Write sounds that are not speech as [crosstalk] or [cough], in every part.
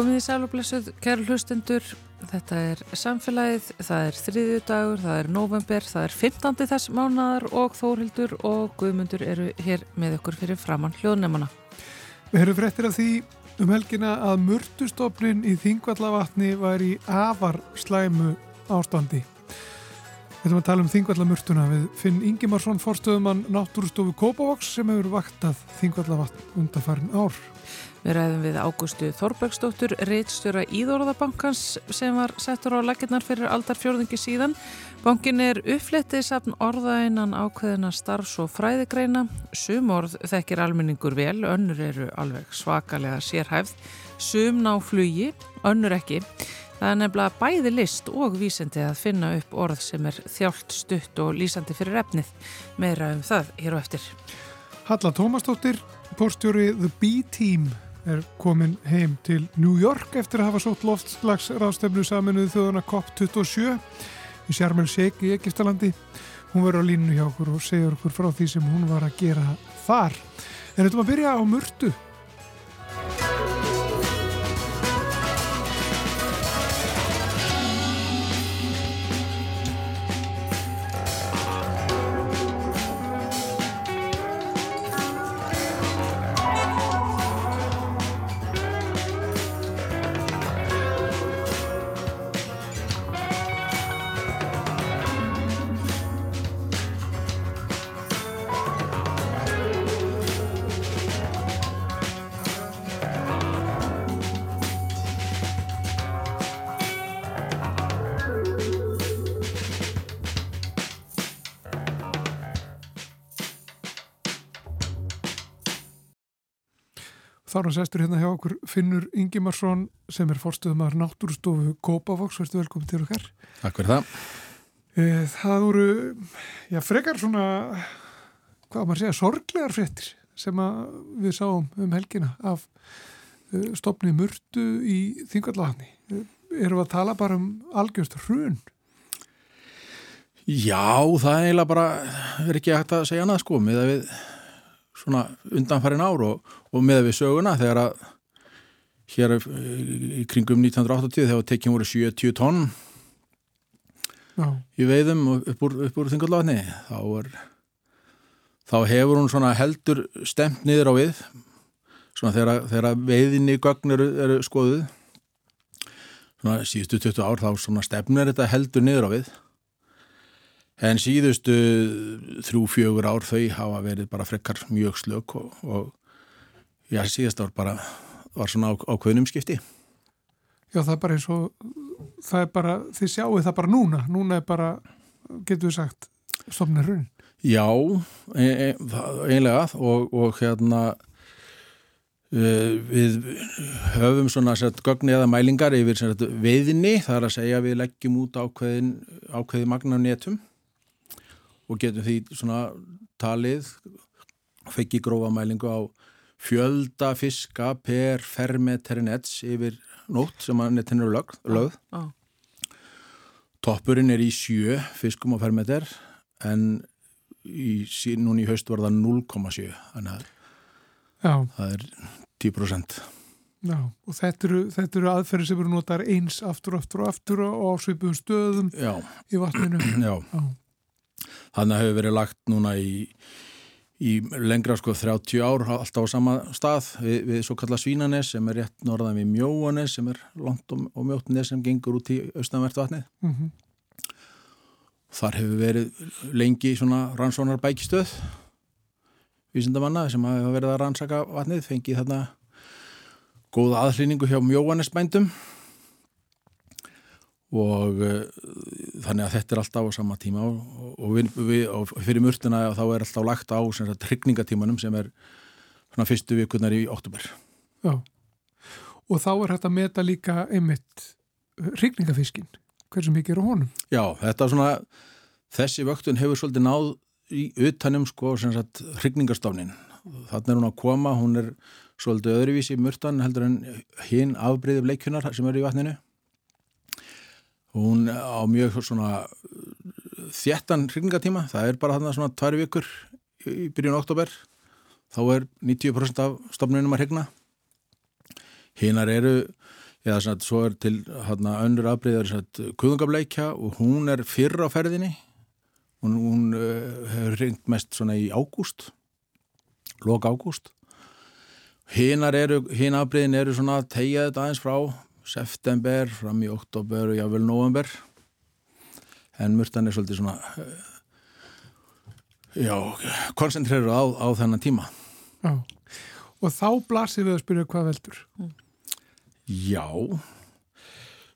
Komið í sælublessuð, kæru hlustendur, þetta er samfélagið, það er þriðju dagur, það er november, það er 15. þess mánadar og Þórildur og Guðmundur eru hér með okkur fyrir framann hljóðnefana. Við höfum fréttir af því um helgina að mörtustofnin í Þingvallavatni var í afar slæmu ástandi. Við höfum að tala um Þingvallamörtuna við Finn Ingimarsson, forstöðumann Náttúrustofu Kópavoks sem hefur vaktað Þingvallavatn undarfærin ár. Við ræðum við Águstu Þorbergsdóttur, reitstjóra Íðorðabankans sem var settur á laginnar fyrir aldarfjörðingi síðan. Bankin er uppflettið safn orðainnan ákveðina starfs- og fræðigreina. Sum orð þekkir almenningur vel, önnur eru alveg svakalega sérhæfð. Sum ná flugi, önnur ekki. Það er nefnilega bæði list og vísendi að finna upp orð sem er þjált stutt og lýsandi fyrir efnið. Meira um það hér og eftir. Halla Tómasdóttir, postjóri The B-Team er komin heim til New York eftir að hafa sótt loftslagsráðstefnu saminuð þjóðuna COP27 í Sjarmel Sheikh í Egiptalandi. Hún verður á línu hjá okkur og segja okkur frá því sem hún var að gera þar. En þetta maður að byrja á mörtu. Þá er hann sestur hérna hjá okkur Finnur Ingimarsson sem er fórstöðumar náttúrustofu Kópavoks. Verður velkominn til okkar. Takk fyrir það. Eh, Það voru, já, frekar svona, hvað maður segja, sorglegar fréttir sem að við sáum um helgina af uh, stopni murtu í Þingvallavatni. Erum við að tala bara um algjörst hrun? Já, það er eiginlega bara, er ekki hægt að segja annað sko, með að við svona undanfærin ár og, og með við söguna þegar að hér í kringum 1980 þegar tekjum voru 70 tonn Já, í veiðum upp úr, upp úr þingullafni þá er þá hefur hún svona heldur stemt niður á við svona þegar, þegar veiðinni gögn eru, eru skoðuð svona síðustu 20 ár þá svona stefnir þetta heldur niður á við en síðustu þrjú, fjögur ár þau hafa verið bara frekkar mjög slök og, og já, síðast ár bara var svona ákveðnum skipti já, það er bara eins og, það er bara, þið sjáu það bara núna. Núna er bara, getur við sagt, stopni hrun. Já, e, e, eiginlega og, og hérna e, við höfum svona gögn eða mælingar yfir sett, veiðinni, það er að segja við leggjum út ákveðin, ákveði magna á netum og getum því svona talið fekki grófa mælingu á fjölda fiska per fermetri nets yfir nótt sem að netin eru lögð, lögð. Já. Toppurinn er í sjö fiskum á fermeter en í, núna í haust var það 0,7 þannig að það er 10% já, og þetta eru, þetta eru aðferði sem eru notar eins aftur, aftur og aftur og á svipuðum stöðum Já, í vatninu. já Já, Þannig að hefur verið lagt núna í, í lengra sko 30 ár alltaf á sama stað við, við svo kalla Svínanes sem er rétt norðan við Mjóanes sem er langt og, og mjótnes sem gengur út í austanvert vatnið. mhm, Þar hefur verið lengi svona rannsónar bækistöð vísindamanna sem hafa verið að rannsaka vatnið, fengið þarna góða aðhlýningu hjá mjóanesbændum og uh, þannig að þetta er alltaf á sama tíma og, og, við, við, og fyrir mörtuna þá er alltaf lagt á hrygningatímanum sem er svona fyrstu vikurnar í oktober. já. Og þá er hægt að meta líka einmitt hrygningafiskinn, hversu mikið er á honum. Já, þetta er svona, þessi vöktun hefur svolítið náð í utanum sko, sem sagt, hrygningarstofnin. Þannig er hún að koma, hún er svolítið öðruvísi í mörtan heldur en hinn afbreyðum leikjunar sem eru í vatninu. Hún á mjög svona þjættan hrygningatíma, það er bara þarna svona tvær vikur í byrjun oktober, þá er 90% af stofnunum að hrygna. Hinnar eru eða svona, svo er til hérna önnur afbreyðar kuðungableikja og hún er fyrr á ferðinni. Hún, hún uh, hefur ringt mest svona í ágúst lok ágúst. Hinar eru, hin afbreyðin eru svona tegjaðið aðeins frá september fram í oktober og jável november en murtan er svolítið svona uh, já, koncentrerur á, á þennan tíma. Já, og þá blasir við að spyrja hvað veldur. Já,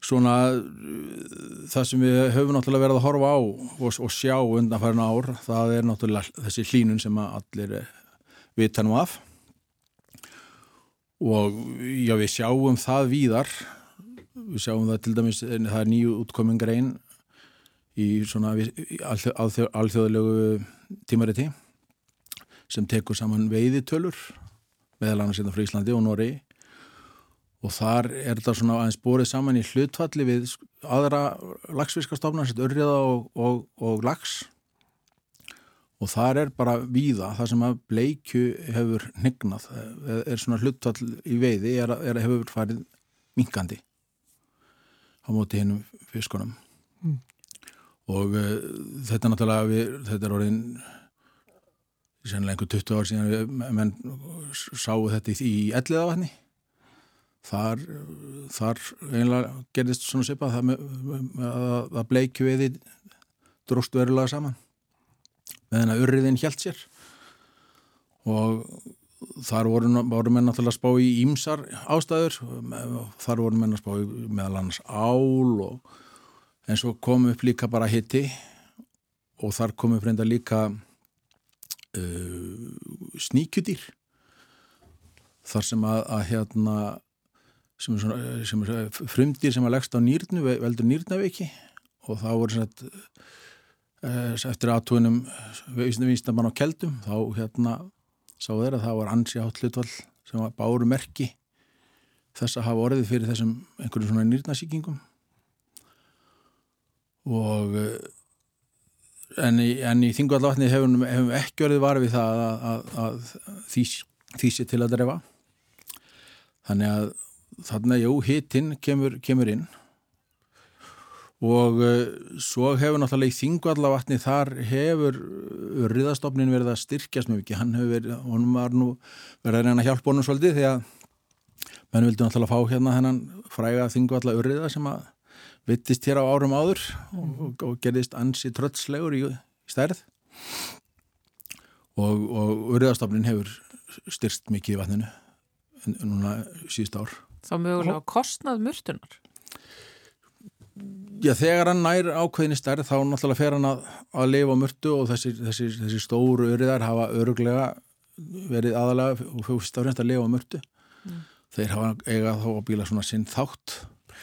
svona það sem við höfum náttúrulega verið að horfa á og, og sjá undanfærin ár, það er náttúrulega þessi hlínun sem allir vita nú af. Og já, við sjáum það víðar, við sjáum það til dæmis, það er nýju útkomingar einn í svona alþjóðlegu tímariti sem tekur saman veiðitölur meðal annars hérna frá Íslandi og Nóri og þar er þetta svona aðeins borið saman í hlutfalli við aðra lagsfiskastofnar, örriða og, og, og lags og þar er bara víða það sem að bleikju hefur hnignað, er svona hlutfall í veiði, er, er hefur farið minkandi á móti hinnum fiskunum. Mm. og uh, þetta er náttúrulega við, þetta er orðin sennilega einhver 20 ár síðan við menn sáu þetta í elliðavatni. Þar, þar einlega gerðist svona sepa það með, að, að bleikju eði dróst verulega saman. Með þennan urriðin hjælt sér. Og þar voru, voru menn að spá í ímsar ástæður þar voru menn að spá í meðal annars ál og eins og kom upp líka bara hitti og þar kom upp reynda líka uh, sníkjudýr. Þar sem að, að hérna sem er, svona, sem er frumdýr sem að leggst á nýrnu veldur nýrnaveiki og þá voru svona uh, eftir aðtúinum vísnamann á keldum þá hérna sá þeirra að það var ansi átt hlutvall sem báru merki þess að hafa orðið fyrir þessum einhverjum svona nýrnasíkingum og uh, en í, í þingvallatni hefum við ekki orðið varfið það að, að, að því sé til að drefa. Þannig að þarna, jú, hittinn kemur, kemur inn og uh, svo hefur náttúrulega í þingvallavatni þar hefur riðastofnin verið að styrkjast mjög ekki, hann hefur verið, honum var nú verið að reyna að hjálpa honum svolítið því að menn vildi náttúrulega fá hérna hennan fræga þingvalla urriða sem að vittist hér á árum áður og, og gerðist ansi tröllslegur í, í stærð. Og, og urriðastofnin hefur styrst mikið í vatninu núna síðust ár. Þá mögulega kostnað mörtunar Já, þegar hann nær ákveðin í stærð þá náttúrulega fer hann að, að lifa á mörtu og þessi, þessi, þessi stóru urriðar hafa öruglega verið aðalega og fyrst af fremst að lifa á mörtu mm. þeir hafa eiga þá að bíla svona sinn þátt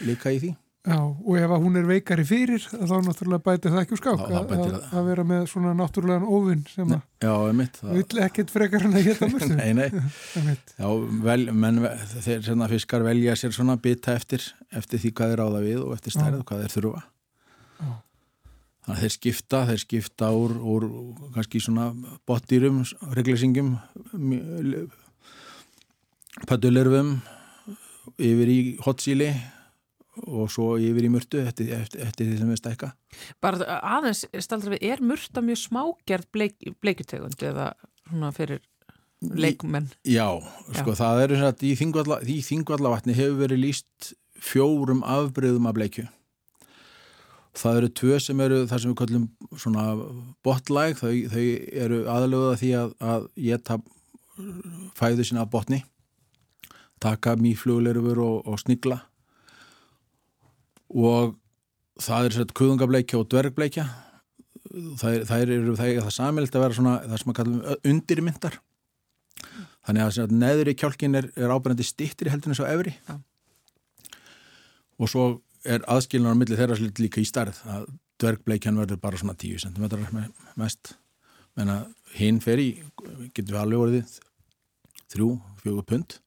líka í því Já, og ef hún er veikari fyrir þá náttúrulega bæti það ekki úr skák að, að vera með svona náttúrulegan óvinn sem að Já, mitt, vill ekkert frekar hann að geta [laughs] mörgstu Nei, nei. [laughs] Já, vel, menn þeir svona fiskar velja sér svona bita eftir eftir því hvað er áða við og eftir stærð og hvað er þurfa. Já. Þannig að þeir skipta þeir skipta úr, úr kannski svona botdýrum, reglisingum pötulirfum yfir í hotsíli og svo yfir í mörtu eftir, eftir, eftir því sem við stækka Bara aðeins, staldra við, er mörta mjög smágerð bleik, bleikutegund eða svona fyrir leikumenn? Já, sko Já. það er þess að í þingvalla, þingvallavatni hefur verið líst fjórum afbreyðum af bleikju það eru tvö sem eru þar sem við kallum svona botlæg, þau, þau eru aðlöguða því að, að geta fæðu sinna af botni taka mýflugleirufur og, og snigla og það er svona kuðungableikja og dvergbleikja. Það það er, það er það samilt að vera svona það sem að kalla undirmyndar þannig að, að neðri kjálkin er, er ábærandi stittir í heldunni svo efri. Ja. og svo er aðskilnar á milli þeirra slitt líka í starð að dvergbleikjan verður bara svona 10 cm mest. Menn að hinn fer í getur við alveg orðið þrjú, fjögur pund.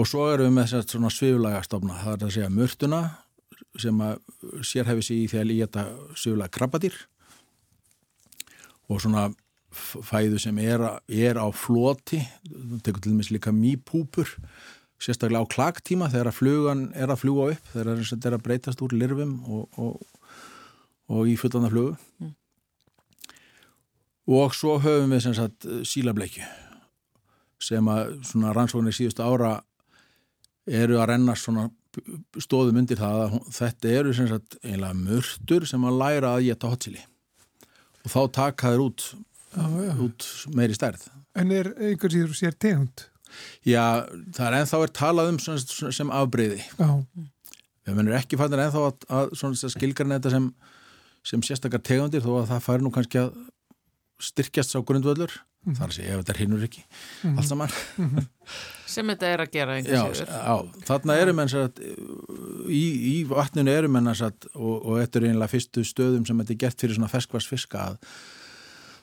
Og svo erum við með að sviflaga stofna, það er að segja mörtuna sem að sérhæfi sig í því að líta sögulega krabbadýr og svona fæðu sem er, er á floti, tekur til dæmis líka mýpúpur sérstaklega á klagtíma þegar að flugan er að fljúa upp þegar það er að breytast úr lirfum og, og, og í fullanda flugu mm. og svo höfum við sem sagt sílableikju sem að svona rannsóknir síðustu ára eru að renna svona stóðum undir það að þetta eru sem sagt einlega mörtur sem að læra að geta hotsili og þá taka þeir út, já. út meiri stærð. En er einhvers íður sér tegund? Já, það er ennþá er talað um sem, sem afbreyði. Já. Við mennum ekki fannir ennþá að, að, að skilgarna þetta sem, sem sérstakar tegundir þó að það fari nú kannski að styrkjast á grundvöldur. Mm. Það er að segja ef þetta er hinnur ekki mm. allt saman. Mm -hmm. sem þetta er að gera. Já, þarna eru menn satt, í, í vatninu eru menn satt, og, og þetta er einlega fyrstu stöðum sem þetta er gert fyrir svona ferskvarsfiska að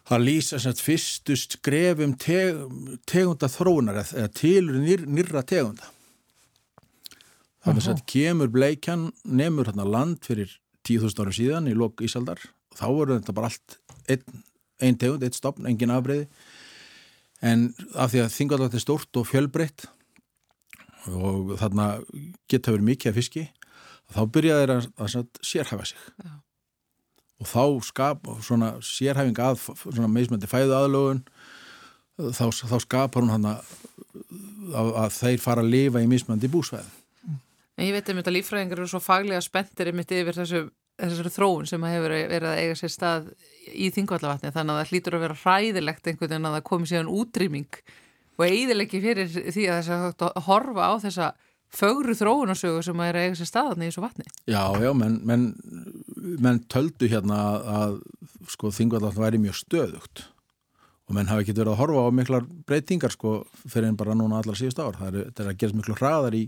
það lýsa sagt, fyrstu skrefum teg, tegunda þróunar eða tilur nýr, nýrra tegunda þannig að kemur bleikjan nefnur hérna land fyrir 10.000 árum síðan í lok Ísaldar þá voru þetta bara allt einn ein tegund, einn stopn, engin afbreyði en af því að þingalagt er stórt og fjölbreytt og þarna geta verið mikið af fiski þá byrjaði þeirra að, að sérhæfa sig. Já. Og þá skap svona sérhæfing að svona meðsmöndi fæðu aðlögun þá, þá skapar hún hann að, að þeir fara að lifa í mismöndi búsvæð En ég veit um þetta lífræðingar eru svo faglega spenntir yfir þessu, þessu þróun sem hefur verið að eiga sér stað í þingvallavatni þannig að það hlýtur að vera hræðilegt einhvern veginn að það komi síðan útrýming og eiðilegi fyrir því að þess að horfa á þessa fögru þróunarsögu sem að er að eiga sér staðan í þessu vatni. Já, já, menn, menn, menn töldu hérna að sko, þingvallatn væri mjög stöðugt og menn hafi ekki verið að horfa á miklar breytingar sko fyrir en bara núna allar síðust ár. Það er, er að gerast miklu hraðar í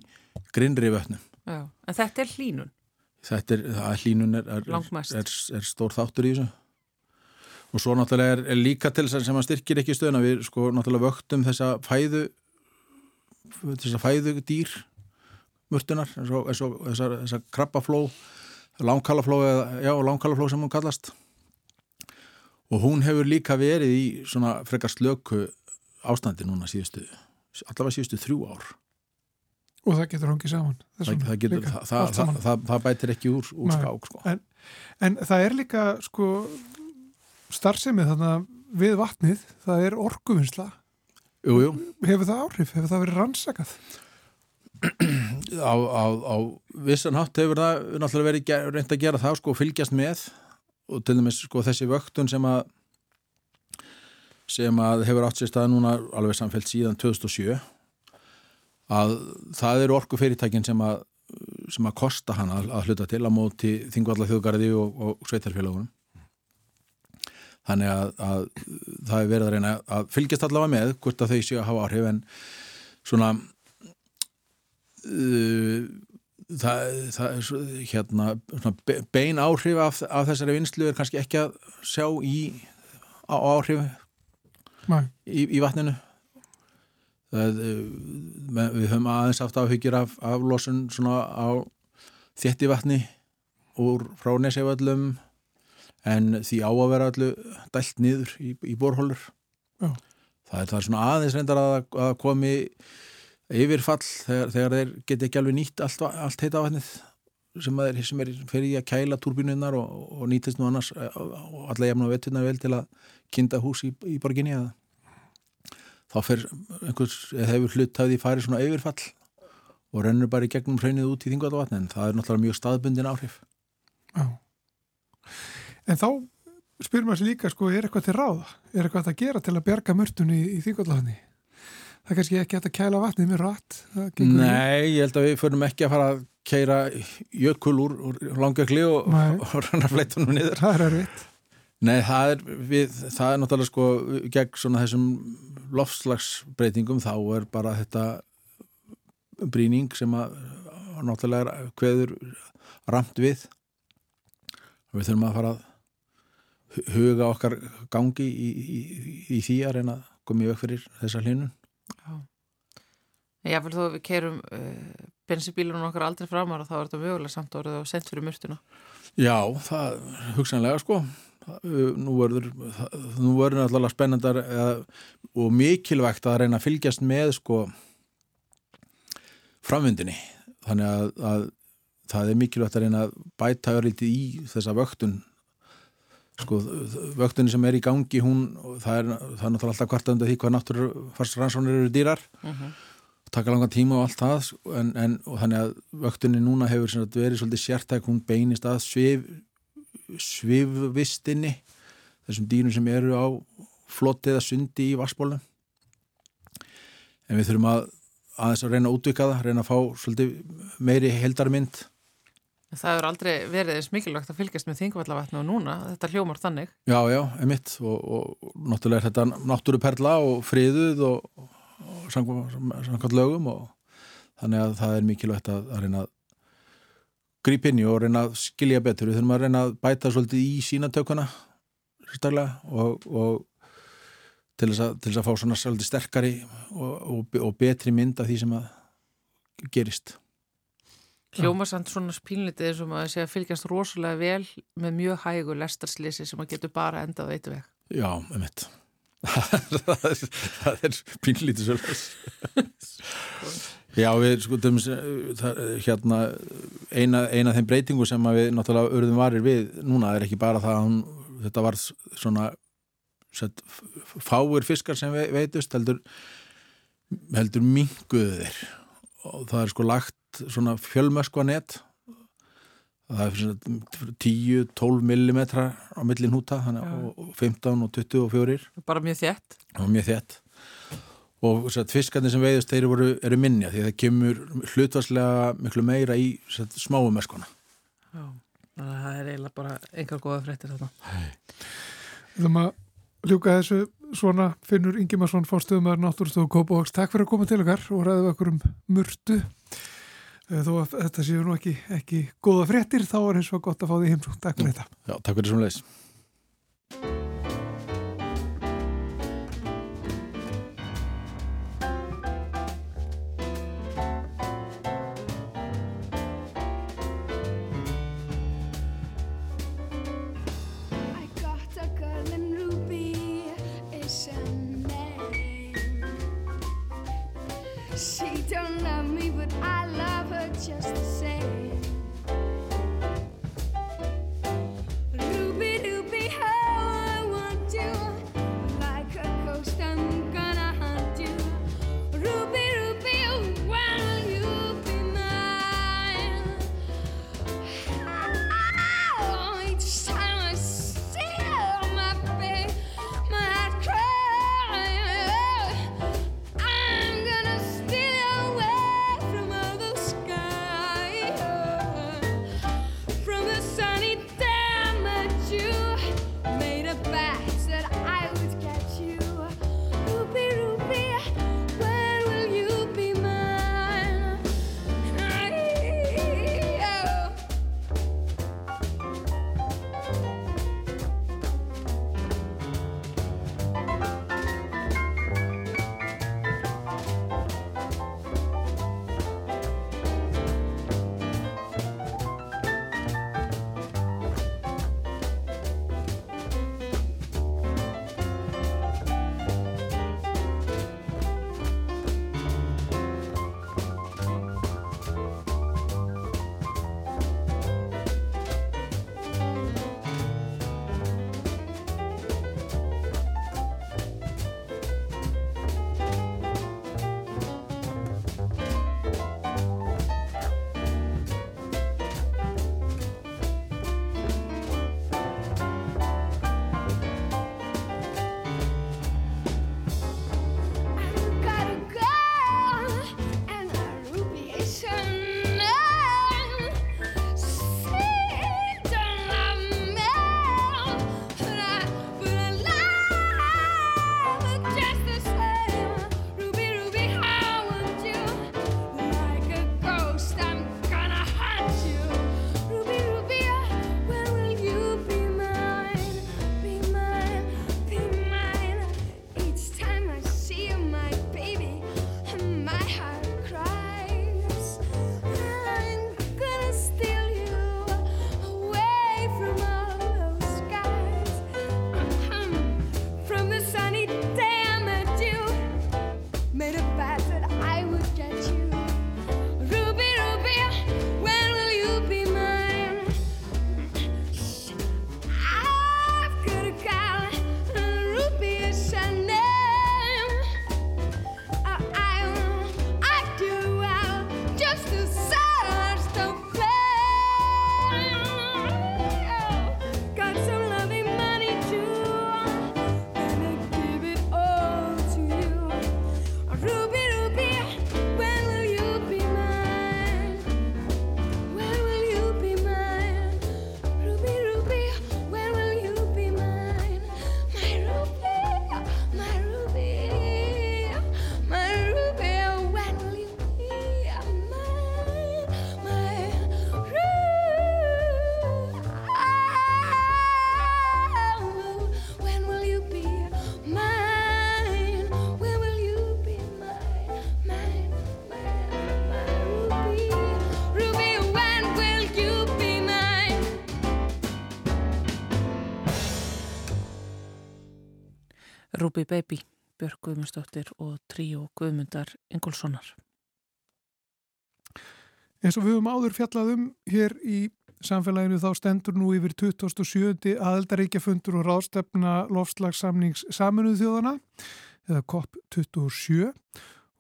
grinnri vötnum. Já, en þetta er hlínun? Þetta er, að hlínun er, er, er stór þáttur í þessu. Og svo náttúrulega er líka til þess að sem að styrkir ekki stöðuna. Við sko náttúrulega vöktum þessa fæðu þessa fæðu dýr mörtunar þessar krabbafló langkallafló eða, já, langkallafló sem hún kallast. Og hún hefur líka verið í svona frekar slöku ástandi núna síðustu allavega síðustu þrjú ár og það getur hongið saman. Það, það, getur, það, það, það bætir ekki úr, úr skák sko. en, en það er líka sko starfsemið þannig að við vatnið það er orguvinsla hefur það áhrif, hefur það verið rannsakað? Á, á, á vissan hátt hefur það náttúrulega verið reynd að gera það sko fylgjast með. Og til dæmis sko þessi vöktun sem að sem að hefur átt sér stað núna alveg samféllt síðan 2007 að það eru orku fyrirtækin sem að sem að kosta hann að, að hluta til að móti þingvallar þjóðgarði og, og sveitarfélagunum þannig að, að það er verið að reyna að fylgjast allavega með hvort að þau séu að hafa áhrif en svona Uh, það, það er hérna, bein áhrif af, af þessari vinslu er kannski ekki að sjá í áhrif í, í vatninu það, uh, við höfum aðeins aft áhyggjur af, af losun svona á þétti vatni úr frá neseföllum en því á að vera allu dælt niður í, í borhólur það er, það svona aðeins reyndar að, að komi yfirfall þegar, þegar þeir geti ekki alveg nýtt allt, allt heita vatnið sem er, sem er fyrir að kæla turbínunar og, og nýtist nú annars eh, og alla jæfna vettunar vel til að kinda hús í, í borginni að þá fer einhvers, eða hefur hluttaði farið svona yfirfall og rennur bara í gegnum hraunið út í þingvallavatni en það er náttúrulega mjög staðbundin áhrif. Já. En þá spyrir maður sér líka sko, er eitthvað til ráða? Er eitthvað að gera til að berga mörtunni í, í þingvallavatni? það er kannski ekki að kæla vatnið með rætt Nei, ég held að við förum ekki að fara að kæra jökul úr, úr langjökli og, og ranna fleitunum niður. Það er erfitt Nei, það er, við, það er náttúrulega sko gegn svona þessum lofslagsbreytingum þá er bara þetta bríning sem að náttúrulega er hverður ramt við við þurfum að fara að huga okkar gangi í, í, í, því að reyna að koma í vekk fyrir þessa hlínun Já, fyrir þó að við kerum uh, eh, bensibílunum okkar aldrei framar og þá er þetta mögulega samt orðið og sendt fyrir mörtuna. Já, það hugsanlega sko. Nú verður, nú verður alltaf spennandar eða, og mikilvægt að reyna að fylgjast með sko framvindinni þannig að, að það er mikilvægt að reyna að bæta örlítið í þessa vöktun sko, vöktunni sem er í gangi hún, það er, það er náttúrulega alltaf kvarta undan því hvað náttúrufarsrannsónir eru dýrar uh mhm. -huh. taka langan tíma og allt það en, en þannig að vöktunni núna hefur verið svolítið sértæk, hún beinist að svif, svifvistinni þessum dýrum sem eru á flotti eða sundi í vassbólum en við þurfum að aðeins að reyna að útvika það, reyna að fá svolítið meiri heldarmynd Það hefur aldrei verið eins mikilvægt að fylgjast með þingvallavatnu og núna, þetta hljómar þannig. Já, já, emitt og, og náttúrulega er þetta náttúruperla og friðuð og, og samkvæmt lögum og þannig að það er mikilvægt að, að reyna að grípa inn í og reyna að skilja betur. Við þurfum að reyna að bæta svolítið í sínatökuna og, og til þess, að, til þess að fá svona svolítið sterkari og betri mynd af því sem að gerist. Hljómasand svona spínlitið sem að segja fylgjast rosalega vel með mjög hægu lestarslýsi sem að getur bara endað veitu veg. Já, um mitt. [laughs] það er spínlitið svolítið. [laughs] Já, við sko, hérna, eina, eina þeim breytingu sem við náttúrulega örðum varir við núna er ekki bara það að hún, þetta var svona set, fáir fiskar sem veitust heldur, heldur minguður og það er sko lagt svona fjölmöskvanett það er 10-12 millimetrar á millin húta og 15 og 24 bara mjög þétt. Og mjög þétt og fiskarnir sem veiðast þeir eru, eru minja því það kemur hlutvarslega miklu meira í smáum möskvana Já, það er eiginlega bara einhver goða fréttir þetta Við þurfum að ljúka þessu svona finnur Ingimarsson fórstuðum að náttúrstofu Kópavóks Takk fyrir að koma til okkar og ræðu okkur um murtu Eh, þó að þetta séu nú ekki, ekki góða fréttir þá er eins og gott að fá því heimsú. Takk fyrir þetta. Já, takk fyrir sem leys. Ruby Baby, Björg Guðmundsdóttir og Tríó Guðmundar Ingólfssonar. En svo við höfum áður fjallað um hér í samfélaginu þá stendur nú yfir 2007. aðeldaríkjafundur og ráðstefna lofslagssamnings saminuð þjóðana eða COP27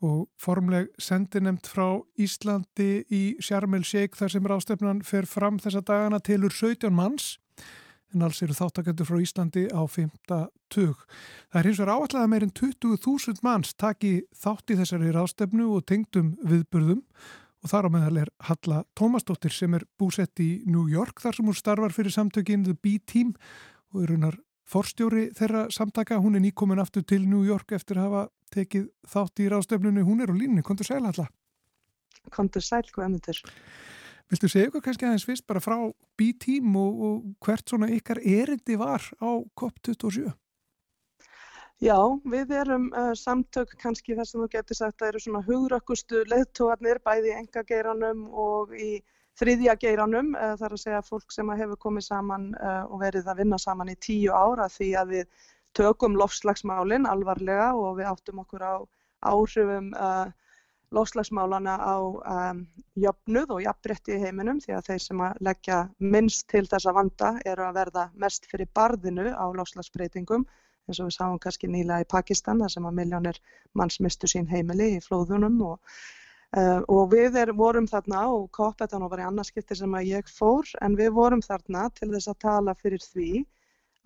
og formleg sendinemt frá Íslandi í Sjarmel Sheik þar sem ráðstefnan fer fram þessa dagana tilur 17 manns en alls eru þáttakendur frá Íslandi á 5. tug. Það er hins vegar áallega meirinn 20.000 manns taki þátt í þessari ráðstefnu og tengdum viðburðum og þar á meðal er Halla Tómasdóttir sem er búsett í New York þar sem hún starfar fyrir samtökinn The B-Team og er hennar forstjóri þeirra samtaka. Hún er nýkomin aftur til New York eftir að hafa tekið þátt í ráðstefnunu. Hún er á línni. Kontur sæl Halla? Kontur sæl, hvað myndir? Viltu segja eitthvað kannski aðeins fyrst bara frá B-Team og, og hvert svona ykkar erindi var á COP27? Já, við erum uh, samtök kannski þess að þú getur sagt að eru svona hugrökkustu leðtóarnir bæði í engageiranum og í þriðja geiranum. Uh, það er að segja fólk sem hefur komið saman uh, og verið að vinna saman í tíu ára því að við tökum lofslagsmálinn alvarlega og við áttum okkur á áhrifum lofslagsmálana á um, jöfnuð og jafnbretti í heiminum því að þeir sem að leggja minnst til þessa vanda eru að verða mest fyrir barðinu á lofslagsbreytingum eins og við sáum kannski nýla í Pakistan þar sem að miljónir manns mistu sín heimili í flóðunum og, uh, og við er, vorum þarna og þetta var í annarskipti sem að ég fór en við vorum þarna til þess að tala fyrir því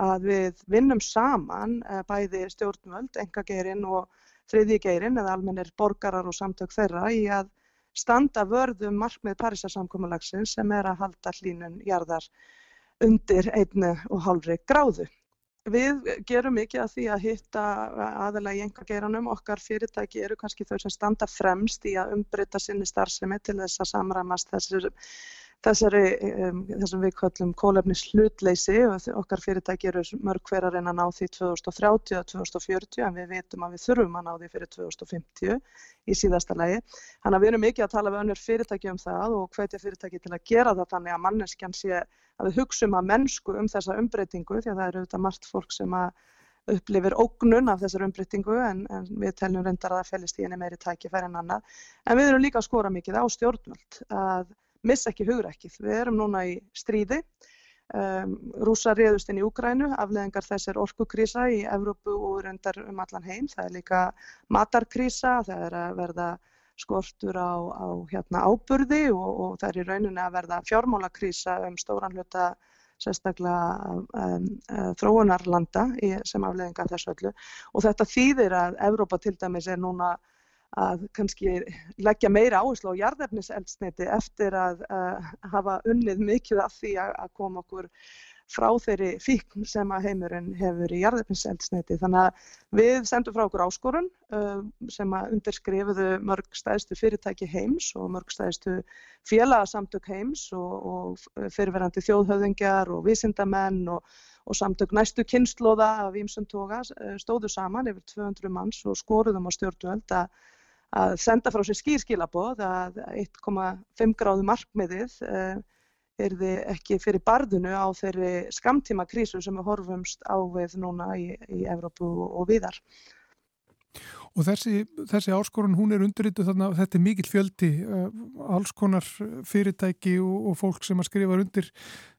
að við vinnum saman uh, bæði stjórnvöld, engageirinn og þriðjigeirinn eða almennir borgarar og samtök þeirra í að standa vörðum markmið Parísasamkommalagsins sem er að halda hlínun jarðar undir einni og hálfri gráðu. Við gerum mikið að því að hitta aðalega í enga geiranum. Okkar fyrirtæki eru kannski þau sem standa fremst í að umbreyta sinni starfsemi til þess að samræmast þessari, þessari um, þessum við kvöllum kólefnis hlutleysi og okkar fyrirtæki eru mörg hver að reyna að ná því 2030 og 2040 en við veitum að við þurfum að ná því fyrir 2050 í síðasta lagi. Þannig að við erum mikið að tala við önnur fyrirtæki um það og hvetja fyrirtæki til að gera það þannig að manneskjan sé að við hugsaum að mennsku um þessa umbreytingu því að það eru auðvitað margt fólk sem að upplifir ógnun af þessar umbreytingu en, en við teljum reyndar að það fellist í henni meiri tækifæri en annað. En við erum líka að skora mikið á stjórnvöld að missa ekki hugrekkið. Við erum núna í stríði, um, rúsa reyðust inn í Úgrænu, afleðingar þess er orkukrísa í Evrópu og reyndar um allan heim. Það er líka matarkrísa, það er að verða skortur á, á hérna, áburði og, og það er í rauninni að verða fjármálakrísa um stóran hluta sérstaklega um, uh, þróunarlanda í, sem afleðinga þessu öllu og þetta þýðir að Evrópa til dæmis er núna að kannski leggja meira áherslu á jarðefniseldsneiti eftir að uh, hafa unnið mikið af því að, að koma okkur frá þeirri fíkn sem að heimurinn hefur í jarðefniseldsneiti. Þannig að við sendum frá okkur áskorun uh, sem að undirskrifuðu mörg stæðstu fyrirtæki heims og mörg stæðstu félagsamtök heims og, og fyrirverandi þjóðhauðingjar og vísindamenn og, og samtök næstu kynnslóða af ímsum toga uh, stóðu saman yfir 200 manns og skoruðum á stjórnvöld að að senda frá sér skýrskilaboð að 1,5 gráðu markmiðið er þið ekki fyrir barðinu á þeirri skamtíma krísu sem við horfumst á við núna í, í Evrópu og viðar. Og þessi, þessi áskorun, hún er undirrituð þannig að þetta er mikill fjöldi, uh, alls konar fyrirtæki og, og fólk sem að skrifa undir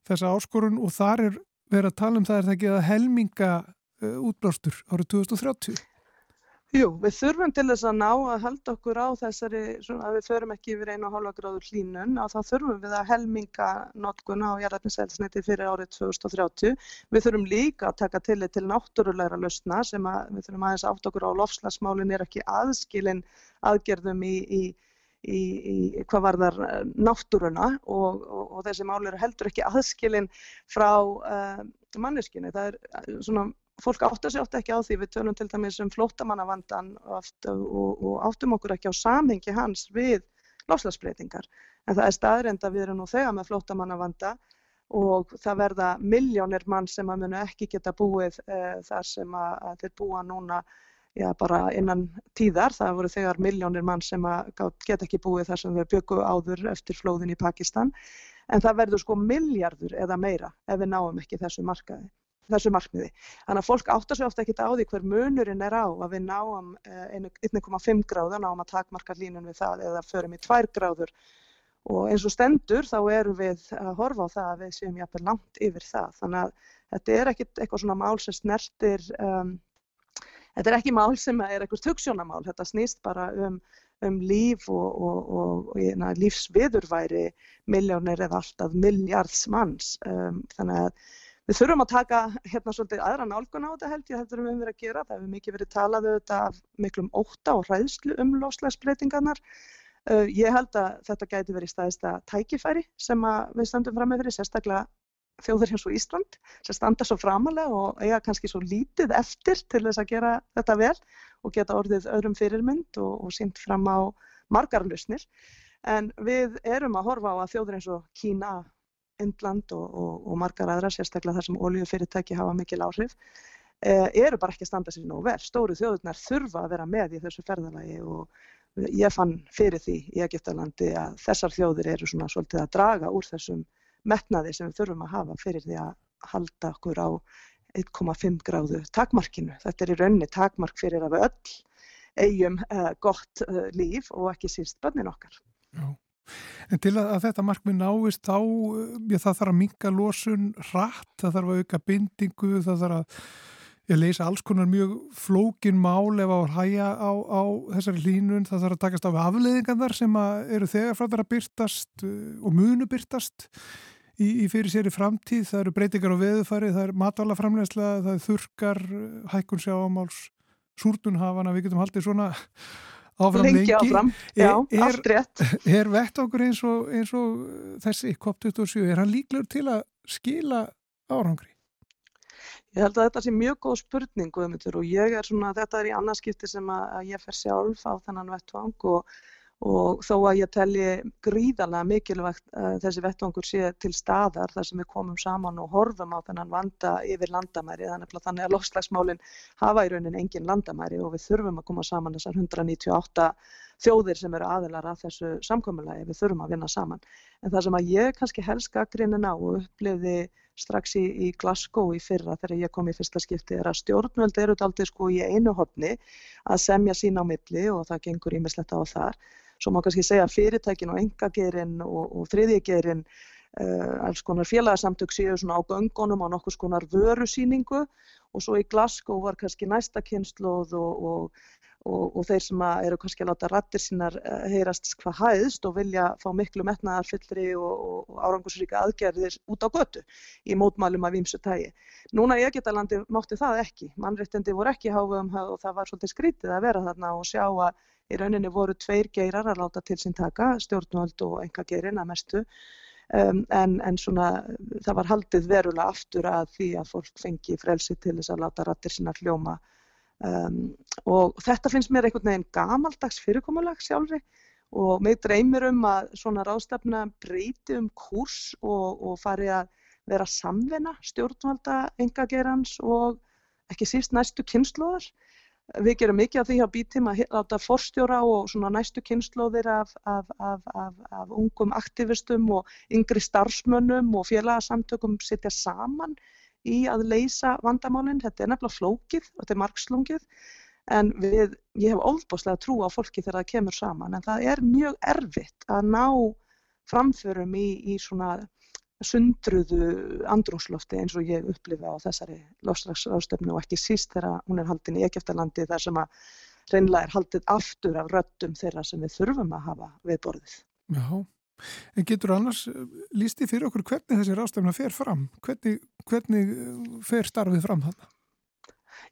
þessa áskorun og þar er verið að tala um það er það ekki að helminga uh, útblástur árið 2030. Jú, við þurfum til þess að ná að halda okkur á þessari, svona, að við förum ekki yfir einu og hálfa gráður hlínun og þá þurfum við að helminga notkuna á jarðarpinselsniti fyrir árið 2030. Við þurfum líka að taka til til náttúrulegra lausna sem að við þurfum aðeins átt okkur á lofslagsmálinn er ekki aðskilin aðgerðum í, í, í, í hvað var þar eh, náttúruna og, og, og þessi mál eru heldur ekki aðskilin frá uh, manneskinu. Það er eh, svona fólk áttar sig ofta ekki á því við tölum til dæmis um flóttamannavandan og, og, og áttum okkur ekki á samhengi hans við lofslagsbreytingar. En það er staðrind að við erum nú þegar með flóttamannavanda og það verða miljónir mann sem að munu ekki geta búið uh, þar sem að, að þeir búa núna já, bara innan tíðar. Það voru þegar miljónir mann sem geta ekki búið þar sem þau byggu áður eftir flóðin í Pakistan. En það verður sko miljardur eða meira ef við náum ekki þessu markaði. Þessu markmiði. Þannig að fólk áttar sig ofta ekki á því hver munurinn er á að við náum 1,5 gráður, náum að takmarka línun við það eða förum í 2 gráður og eins og stendur þá erum við að horfa á það að við séum jafnveg langt yfir það. Þannig að þetta er ekkit eitthvað svona mál sem snertir, um, þetta er ekki mál sem er eitthvað töksjónamál, þetta snýst bara um, um líf og, og, og, og lífsviðurværi miljónir eða alltaf miljards manns. Um, þannig að Við þurfum að taka hérna svolítið aðra nálgun á þetta held ég þetta er um verið að gera. Það hefur mikið verið talað auðvitað af miklum óta og hræðslu um loslæsbreytingarnar. Uh, ég held að þetta gæti verið staðista tækifæri sem við standum fram með fyrir, sérstaklega þjóður eins og Ísland sem standa svo framalega og eiga kannski svo lítið eftir til þess að gera þetta vel og geta orðið öðrum fyrirmynd og, og sínt fram á margar lusnir. En við erum að horfa á að þjóður eins og Kína Indland og, og, og margar aðra, sérstaklega þar sem oljufyrirtæki hafa mikil áhrif, eh, eru bara ekki að standa sér nógu vel. Stóru þjóðurnar þurfa að vera með í þessu ferðalagi og ég fann fyrir því í Egiptalandi að þessar þjóður eru svona svolítið að draga úr þessum metnaði sem við þurfum að hafa fyrir því að halda okkur á 1,5 gráðu takmarkinu. Þetta er í rauninni takmark fyrir að við öll eigum uh, gott uh, líf og ekki síst bönnin okkar. Já. En til að, að þetta markmið náist þá, já, það þarf að minga losun rætt, það þarf að auka bindingu, það þarf að ég leysa alls konar mjög flókin mál ef á að hæja á, á þessari línun, það þarf að takast á afleðingarnar sem eru þegar frá það að byrtast uh, og munu byrtast í, í fyrir sér í framtíð, það eru breytingar á veðufari, það er matalaframlegsla, það er þurkar, hækkun sjáamáls, súrtunhafana, við getum haldið svona áfram lengi, lengi áfram. Já, er, [laughs] Er vett okkur eins og, eins og þessi COP27, er hann líklegur til að skila árangri? Ég held að þetta sé mjög góð spurning og ég er svona, þetta er í annarskipti sem að ég fer sjálf á þennan vettvang og og þó að ég telji gríðarlega mikilvægt uh, þessi vettvangur sé til staðar þar sem við komum saman og horfum á þennan vanda yfir landamæri þannig að lofslagsmálinn hafa í raunin engin landamæri og við þurfum að koma saman þessar 198 þjóðir sem eru aðilar að þessu samkommulagi við þurfum að vinna saman. En það sem að ég kannski helst gaggrinni ná og uppliði strax í, í Glasgow í fyrra þegar ég kom í fyrsta skipti er að stjórnvöld eru aldrei sko í einu hodni að semja sín á milli og það gengur ímislegt á þar. Svo má kannski segja fyrirtækin og engagerinn og, og þriðjegerinn uh, alls konar félagsamtök séu svona á göngunum á nokkus konar vörusýningu. Og svo í Glasgow var kannski næsta kynnslóð og, og, og þeir sem eru kannski að láta rattir sínar uh, heyrast hvað hæðst og vilja fá miklu metnaðarfyllri og árangursríka aðgerðir út á götu í mótmælum af výmsu tægi. Núna í Egiptalandi mátti það ekki, mannréttindi voru ekki háfum og það var svolítið skrítið að vera þarna og sjá að í rauninni voru tveir geirar að láta til sín taka, stjórnvöld og enga geirin að mestu um, en, en svona það var haldið verulega aftur að því að fólk fengi frelsi til þess að láta rattir sína hljóma um, og þetta finnst mér einhvern veginn gamaldags fyrirkomulag sjálfri og mig dreymir um að svona ráðstefna breyti um kurs og, og fari að vera samvinna stjórnvalda enga geirans og ekki síst næstu kynnslóðar Við gerum mikið af því á bítim að láta forstjóra og næstu kynnslóðir af, af, af, af ungum aktivistum og yngri starfsmönnum og félagsamtökum setja saman í að leysa vandamálinn. Þetta er nefnilega flókið og þetta er margslungið en við, ég hef óðbáslega trú á fólki þegar það kemur saman en það er mjög erfitt að ná framförum í, í svona sundruðu andrúslofti eins og ég upplifa á þessari lofslagsráðstöfnu og ekki síst þegar hún er haldin í Egeftalandi þar sem að reynlega er haldið aftur af röttum þeirra sem við þurfum að hafa við borðið. Já, en getur annars eh, lísti fyrir okkur hvernig þessi ráðstöfna fer fram? Hvernig, hvernig eh, fer starfið fram hann?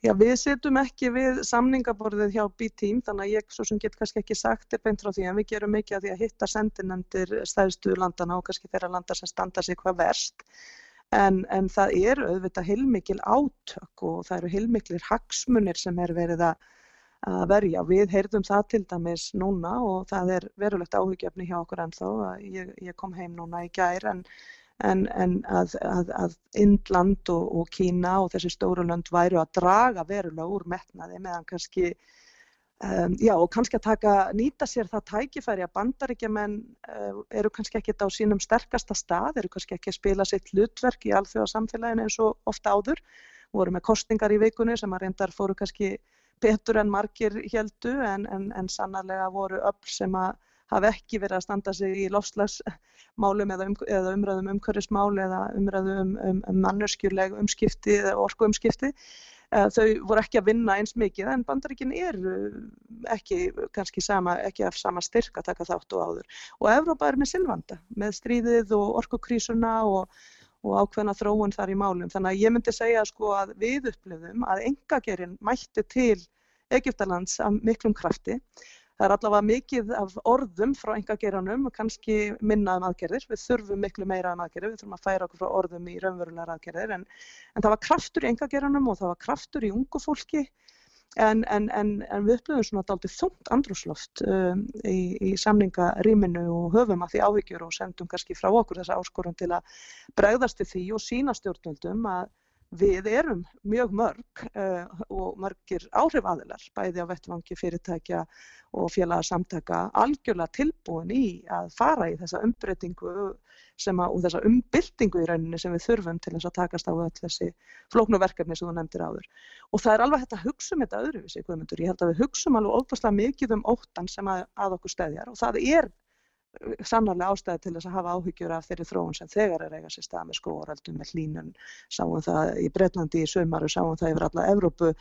Já, við setjum ekki við samningaborðið hjá B-Team þannig að ég svo sem get kannski ekki sagt er beint frá því en við gerum mikið að því að hitta sendinendir stæðstu landana og kannski þeirra landar sem standa sig hvað verst en, en það eru auðvitað heilmikil átök og það eru heilmiklir hagsmunir sem er verið að að verja. Við heyrðum það til dæmis núna og það er verulegt áhugjefni hjá okkur ennþá. Ég, ég kom heim núna í gær en en, en að, að, að Indland og, og Kína og þessi stóru lönd væru að draga verulega úr metnaði meðan kannski Um, já og kannski að taka, nýta sér það tækifæri að bandaríkjaman uh, eru kannski ekki á sínum sterkasta stað, eru kannski ekki að spila sitt hlutverk í alþjóða samfélaginu eins og ofta áður. Voru með kostingar í vikunni sem að reyndar fóru kannski betur en margir heldu en, en, en sannarlega voru öll sem að hafa ekki verið að standa sig í lofslagsmálum eða, um, eða umræðum umhverfismál eða umræðum um, um, mannurskjurleg umskipti eða orku umskipti Eh, þau voru ekki að vinna eins mikið en bandaríkin eru ekki sama, ekki af sama styrk að taka þátt og áður. Og Evrópa er með silvanda, með stríðið og orkukrísuna og, og ákveðna þróun þar í málum. Þannig að ég myndi segja sko að við upplifum að engagerinn mætti til Egiptalands af miklum krafti. Það er allavega mikið af orðum frá engageranum og kannski minna um aðgerðir. Við þurfum miklu meira um aðgerðir, við þurfum að færa okkur frá orðum í raunverulegar aðgerðir. En, en það var kraftur í engageranum og það var kraftur í ungu fólki. En, en, en við upplöfum svona aldrei þungt andrúsloft um, í, í samningaríminu og höfum að því áhyggjur og sendum kannski frá okkur þessa áskorun til að bregðast til því og sína stjórnvöldum að Við erum mjög mörg uh, og margir áhrifaðilar, bæði á vettvangi fyrirtækja og félagsamtaka, algjörlega tilbúin í að fara í þessa umbreytingu að, og þessa umbyltingu í rauninni sem við þurfum til þess að takast á öll þessi flóknuverkefni sem þú nefndir áður. Og það er alveg hægt að hugsa um þetta öðruvísi, Guðmundur. Ég held að við hugsa um alveg óbúslega mikið um óttan sem að, að okkur stæðjar og það er sannarlega ástæði til þess að hafa áhyggjur af þeirri þróun sem þegar er eiga sér stað með skóaraldum, með hlínun, sáum það í Breitlandi í sömar og sáum það yfir alla Evrópu.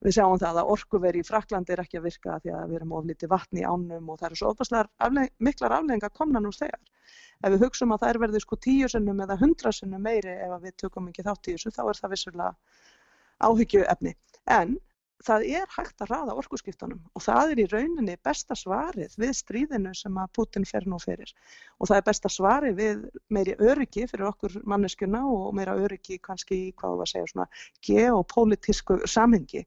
Við sáum það að orkuveri í Fraklandi er ekki að virka því að við erum oflítið vatni í ánum og það eru svo ofaslar afleg, miklar afleggingar komna nú þegar. Ef við hugsaum að það er verið sko tíu sinnum eða hundra sinnum meiri ef við tökum ekki þátt í þessu þá er það vissulega áhyggju efni. En það er hægt að raða orkuskiptunum og það er í rauninni besta svarið við stríðinu sem að Putin fer nú fyrir. Og það er besta svarið við meiri öryggi fyrir okkur manneskuna og meira öryggi kannski í hvað við segja svona geopolítisku samhengi.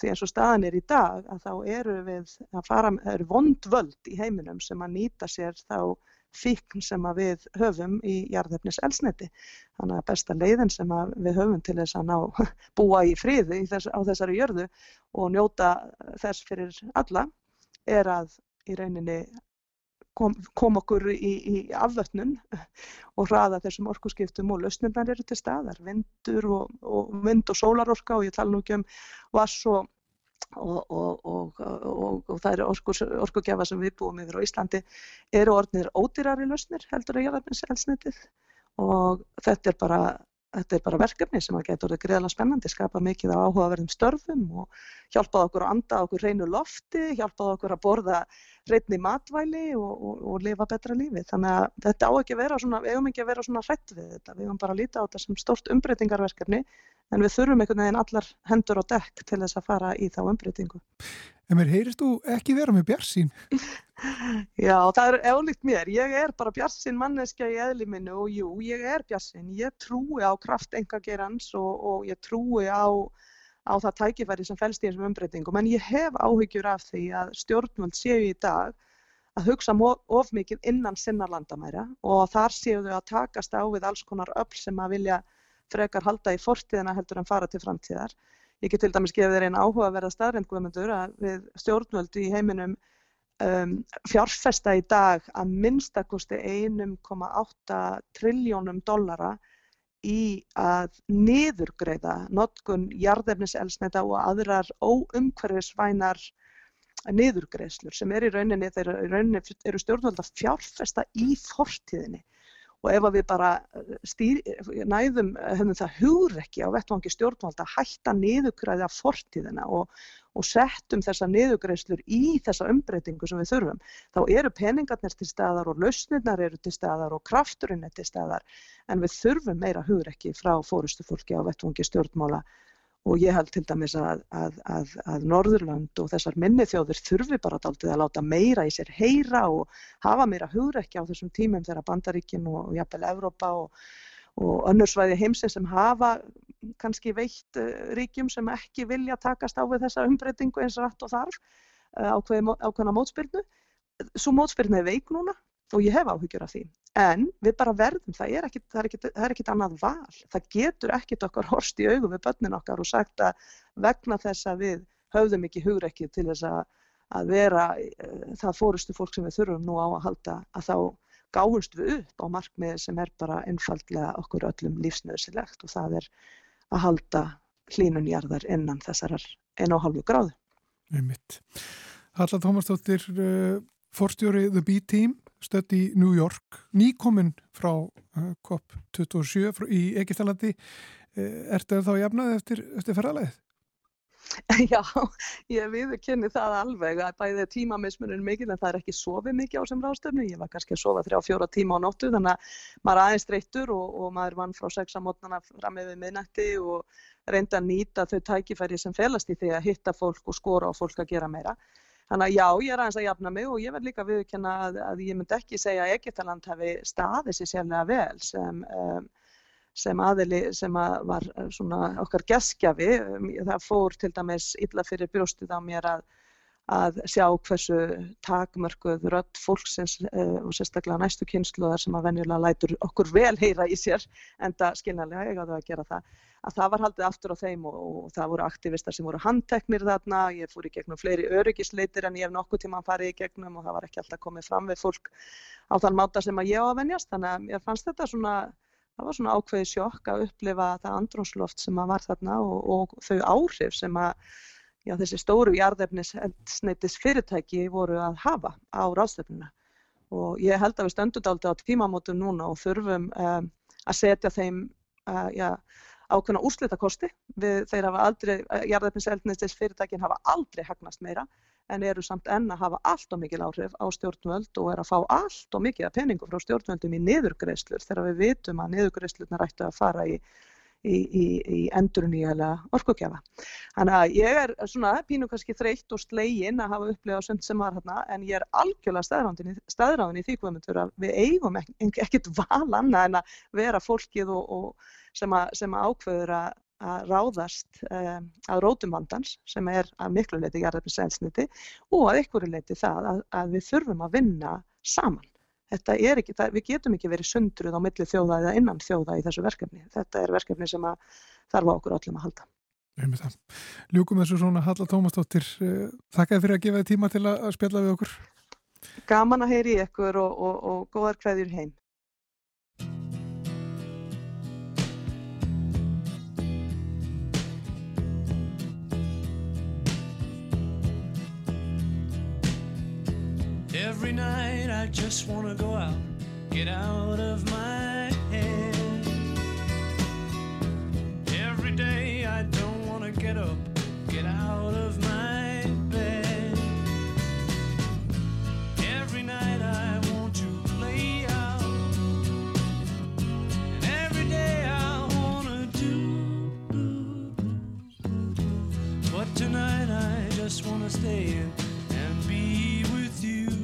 Því eins og staðan er í dag að þá eru við að fara, það eru vondvöld í heiminum sem að nýta sér þá fíkn sem við höfum í jarðefnis elsneti. Þannig að besta leiðin sem við höfum til þess að ná [laughs] búa í fríði þess, á þessari jörðu og njóta þess fyrir alla er að í rauninni kom, kom okkur í, í afvötnun og hraða þessum orkuskiptum og lausnirnar eru til staðar, vindur og, og vind og sólarorka og ég tala nú ekki um vass og og, og, og, og það eru orkugjafa sem við búum yfir á Íslandi eru orðnir ódýrari lausnir heldur að jarðarminselsnitið og þetta er bara þetta er bara verkefni sem að geta orðið greiðalega spennandi, skapa mikið á áhugaverðum störfum og hjálpaði okkur að anda okkur reynu lofti, hjálpaði okkur að borða reynni matvæli og lifa betra lífi. Þannig að þetta á ekki að vera svona, við hefum ekki að vera svona hrætt við þetta, við hefum bara að líta á þetta sem stort umbreytingarverkefni en við þurfum einhvern veginn allar hendur og dekk til þess að fara í þá umbreytingu. En mér heyrist þú ekki vera með bjarsín? [laughs] Já, það er eflikt mér. Ég er bara bjarsín manneskja í eðli minnu og jú, ég er bjarsín. Ég trúi á kraft engagerans og, og ég trúi á, á það tækifæri sem fælst í þessum umbreytingum. En ég hef áhyggjur af því að stjórnvöld séu í dag að hugsa of mikið innan sinna landamæra og þar séu þau að takast á við alls konar öll sem að vilja frekar halda í fortíðina heldur en fara til framtíðar. Ég get til dæmis gefið þér einn áhuga að vera staðrind guðmundur að við stjórnvöldu í heiminum um, fjárfesta í dag að minnstakosti 1,8 triljónum dollara í að niðurgreiða notkun jarðefniselsneta og aðrar óumhverfisvænar niðurgreiðslur sem er í rauninni, þeir eru stjórnvöld að fjárfesta í fortíðinni og ef við bara eh, stýr, næðum hefum það hugrekki á vettvangi stjórnvalda að hætta niðugræði af fortíðina og, og settum þessa niðugræðslur í þessa umbreytingu sem við þurfum, þá eru peningarnir til staðar og lausnirnar eru til staðar og krafturinn er til staðar. En við þurfum meira hugrekki frá fórustu fólki á vettvangi stjórnmála og ég held til dæmis að, að, að, að Norðurland og þessar minni þjóður þurfi bara aldrei að láta meira í sér heyra og hafa meira hugrekki á þessum tímum þegar Bandaríkin og, og jafnvel Evrópa og, og önnursvæði heimsins sem hafa kannski veitt uh, ríkjum sem ekki vilja takast á við þessa umbreytingu eins rætt og þarf uh, ákveðna mótspyrnu. Svo mótspyrnu er veik núna og ég hef áhyggjur af því. En við bara verðum, það er ekkit, það er ekkit, það er ekkit annað val. Það getur ekkit okkar horst í augu við börnin okkar og sagt að vegna þess að við höfðum ekki hugrekkið til þess að, að vera uh, það fórustu fólk sem við þurfum nú á að halda að þá gáumst við upp á markmiði sem er bara einfallega okkur öllum lífsnöðsilegt og það er að halda hlínunjarðar innan þessarar einu og halvu gráðu. Halla Tómasdóttir, uh, forstjóri The B-Team, stödd í New York, nýkominn frá uh, COP27 í Egiptalandi. Uh, ertu þá jafnaði eftir, eftir ferralegið? [laughs] Já, ég viðkynni það alveg að bæði tímamismunum mikil en það er ekki sofið mikið á sem ráðstöfnu. Ég var kannski að sofa þrjá fjóra tíma á nóttu þannig að maður aðeins streyttur og, og maður vann frá sex á mótnana fram með minnætti og reynda að nýta þau tækifæri sem felast í því að hitta fólk og skora á fólk að gera meira. Þannig að já, ég er aðeins að jafna mig og ég verð líka viðkynna að, að ég myndi ekki segja að Egiptaland hefði staðið sér sérlega vel sem um, sem aðili sem að var eh, svona okkar geskjafi. Það fór til dæmis illa fyrir brjóstið á mér að, að sjá hversu takmörkuð rödd fólksins uh, og sérstaklega næstu kynsluðar sem að venjulega lætur okkur vel heyra í sér en það skilnaðlega ég áður að gera það að það var haldið aftur á þeim og, og það voru aktivistar sem voru handteknir þarna, ég fór í gegnum fleiri öryggisleitir en ég hef nokkuð tíma farið í gegnum og það var ekki alltaf komið fram við fólk á þann máta sem að ég á að venjast. Þannig að ég fannst þetta svona það var svona ákveði sjokk að upplifa það andrónsloft sem að var þarna og, og þau áhrif sem að já, þessi stóru jarðefnisneitis fyrirtæki voru að hafa á ráðstöfnuna og ég held að við stöndum aldrei á tímamótum núna og þurfum um, að setja þeim uh, já, ákveðna úrslitakosti. Við þeir hafa aldrei, jarðefnisneitis fyrirtækin hafa aldrei hagnast meira en eru samt enn að hafa allt og mikil áhrif á stjórnvöld og er að fá allt og mikið að peningum frá stjórnvöldum í niðurgreislur þegar við vitum að niðurgreislurna rættu að fara í, í, í, í endurnýjala orkukjafa. Þannig að ég er svona pínu kannski þreytt og slegin að hafa upplifað sund sem var hérna en ég er algjörlega staðráðin í því komundur að við eigum ekkert val annað en að vera fólkið og, og sem, að, sem að ákveður að að ráðast um, að rótum vandans sem er að miklu leiti jarðarpinselsniti og að ykkur leiti það að, að við þurfum að vinna saman. Þetta er ekki, það, við getum ekki verið sundruð á milli þjóða eða innan þjóða í þessu verkefni. Þetta er verkefni sem þarf á okkur öllum að halda. Ljúkum þessu svona Halla Tómasdóttir, eh, þakka fyrir að gefa þið tíma til að spjalla við okkur. Gaman að heyri ykkur og, og, og góðar hverjur heim. Every night I just wanna go out, get out of my head. Every day I don't wanna get up, get out of my bed. Every night I want to play out, and every day I wanna do. But tonight I just wanna stay in and be with you.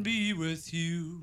Be with you.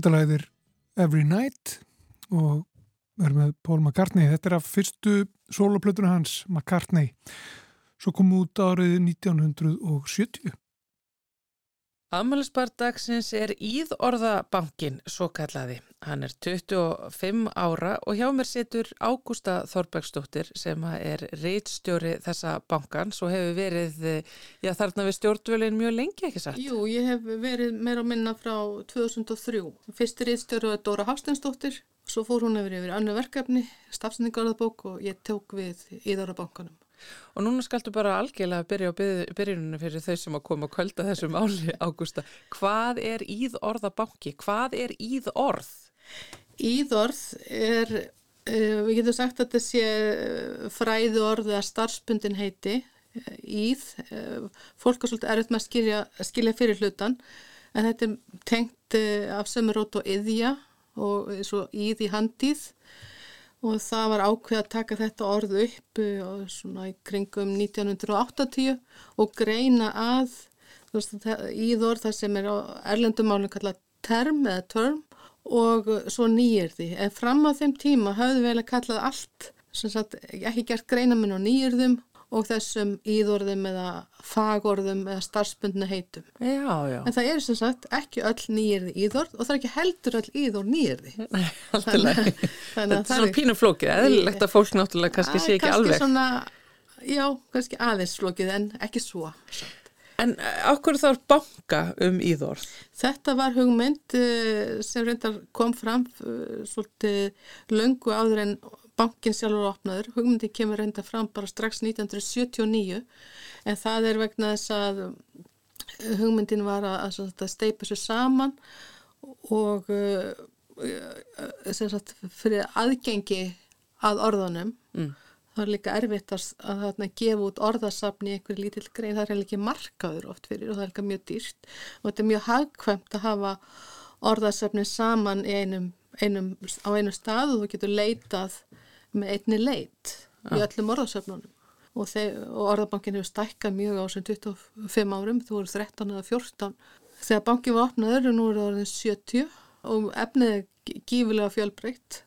Þetta er Every Night og er með Paul McCartney. Þetta er af fyrstu soloplötuna hans, McCartney. Svo kom út árið 1970. Afmælisbardagsins er Íðorðabankin, svo kallaði. Hann er 25 ára og hjá mér situr Ágústa Þorbergsdóttir sem er reitstjóri þessa bankans og hefur verið já, þarna við stjórnvölinn mjög lengi, ekki satt? Jú, ég hef verið meira að minna frá 2003. Fyrsti reitstjóri var Dóra Hafstensdóttir, svo fór hún yfir yfir annu verkefni, stafsendingarðabók og ég tók við Íðorðabankanum. Og núna skaltu bara algjörlega byrja á byrjuninu fyrir þau sem að koma að kvölda þessu máli, [laughs] Ágústa. Hvað er íðorðabanki? Hvað er íðorð? Íðorð er, uh, við getum sagt að þetta sé fræðu orð eða starfsbundin heiti, íð. Uh, fólk er svolítið erfitt með að skilja, skilja fyrir hlutan, en þetta er tengt af sömurót og yðja og svo íð í handíð og það var ákveð að taka þetta orð upp og svona í kringum 1980 og greina að íðorð það sem er á erlendumálinn kallað term eða term og svo nýjirði en fram á þeim tíma hafðu vel að kallað allt sagt ekki gert greina minn á nýjirðum og þessum íðorðum eða fagorðum eða starfsbundna heitum. Já, já. En það er sem sagt ekki öll nýjirði íðorð og það er ekki heldur öll íðorð nýjirði. Nei, alltaf. Þetta er svona pínum flókið, eðlilegt að fólk náttúrulega kannski sé ekki alveg. Kannski svona, já, kannski aðeins flókið en ekki svo. En ákveður þarf banka um íðorð? Þetta var hugmynd sem reyndar kom fram svolítið löngu áður en bankin sjálfur opnaður, hugmyndi kemur reynda fram bara strax 1979 en það er vegna þess að hugmyndin var að, að steipa sér saman og uh, sagt, fyrir aðgengi að orðunum. Mm. það er líka erfitt að, að, að gefa út orðasafni í einhverju lítill grein, það er ekki markaður oft fyrir og það er ekki mjög dýrt. Og þetta er mjög hagkvæmt að hafa orðasafni saman einum, einum, á einu stað og þú getur leitað með einni leit ja. í öllum orðasöfnunum og, og orðabankin hefur stækkað mjög á sem 25 árum, þú voru 13 eða 14 þegar bankin var opnaður og nú er það orðin 70 og efnið er gífilega fjölbreytt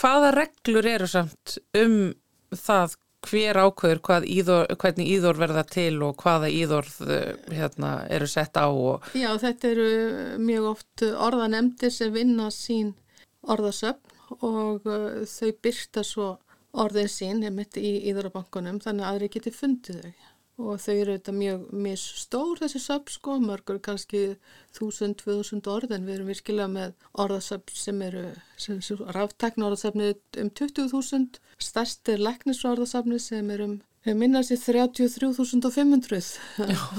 Hvaða reglur eru samt um það hver ákveður íðor, hvernig íðor verða til og hvaða íðorð hérna, eru sett á? Og... Já, þetta eru mjög oft orðanemdir sem vinna sín orðasöfn og uh, þau byrta svo orðin sín mitt í Íðarabankunum þannig að aðri geti fundið þau. Og þau eru þetta mjög misstór þessi söp sko, mörgur kannski 1000-2000 orð en við erum virkilega með orðasöp sem eru ráftekna orðasöfni um 20.000 stærst er leknisorðasöfni sem er um Við minnast í 33.500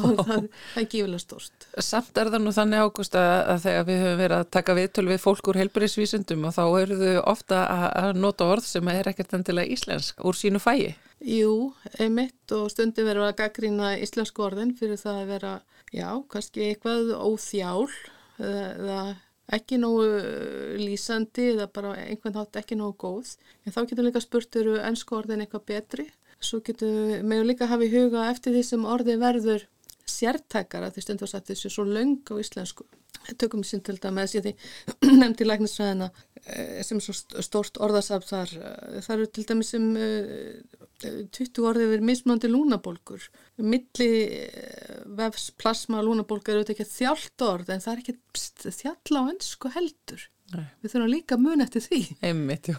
og það er gífilega stórst. Samt er það nú þannig ágúst að, að þegar við höfum verið að taka viðtöl við fólk úr heilbærisvísundum og þá eru þau ofta að, nota orð sem er ekkert endilega íslensk úr sínu fæi. Jú, einmitt og stundi verið að gaggrína íslensku orðin fyrir það að vera, já, kannski eitthvað óþjál eða ekki nógu lýsandi eða bara einhvern hátt ekki nógu góð. En þá getur líka spurt eru ennsku orðin eitthvað betri Svo getum við með líka hafa í huga eftir því sem orði verður sértækara því stundu að setja þessu svo laung á íslensku. Tökum við sín til þetta með því [clears throat] nefndi læknisræðina eh, sem svo stórt orðasaf þar. Eh, það eru til dæmis sem 20 orði verið mismöndi lúnabólkur. Milli eh, vefs plasma lúnabólkur eru þetta ekki þjált orð en það er ekki þjall á ennsku heldur. Nei. Við þurfum líka mun eftir því. Einmitt, já.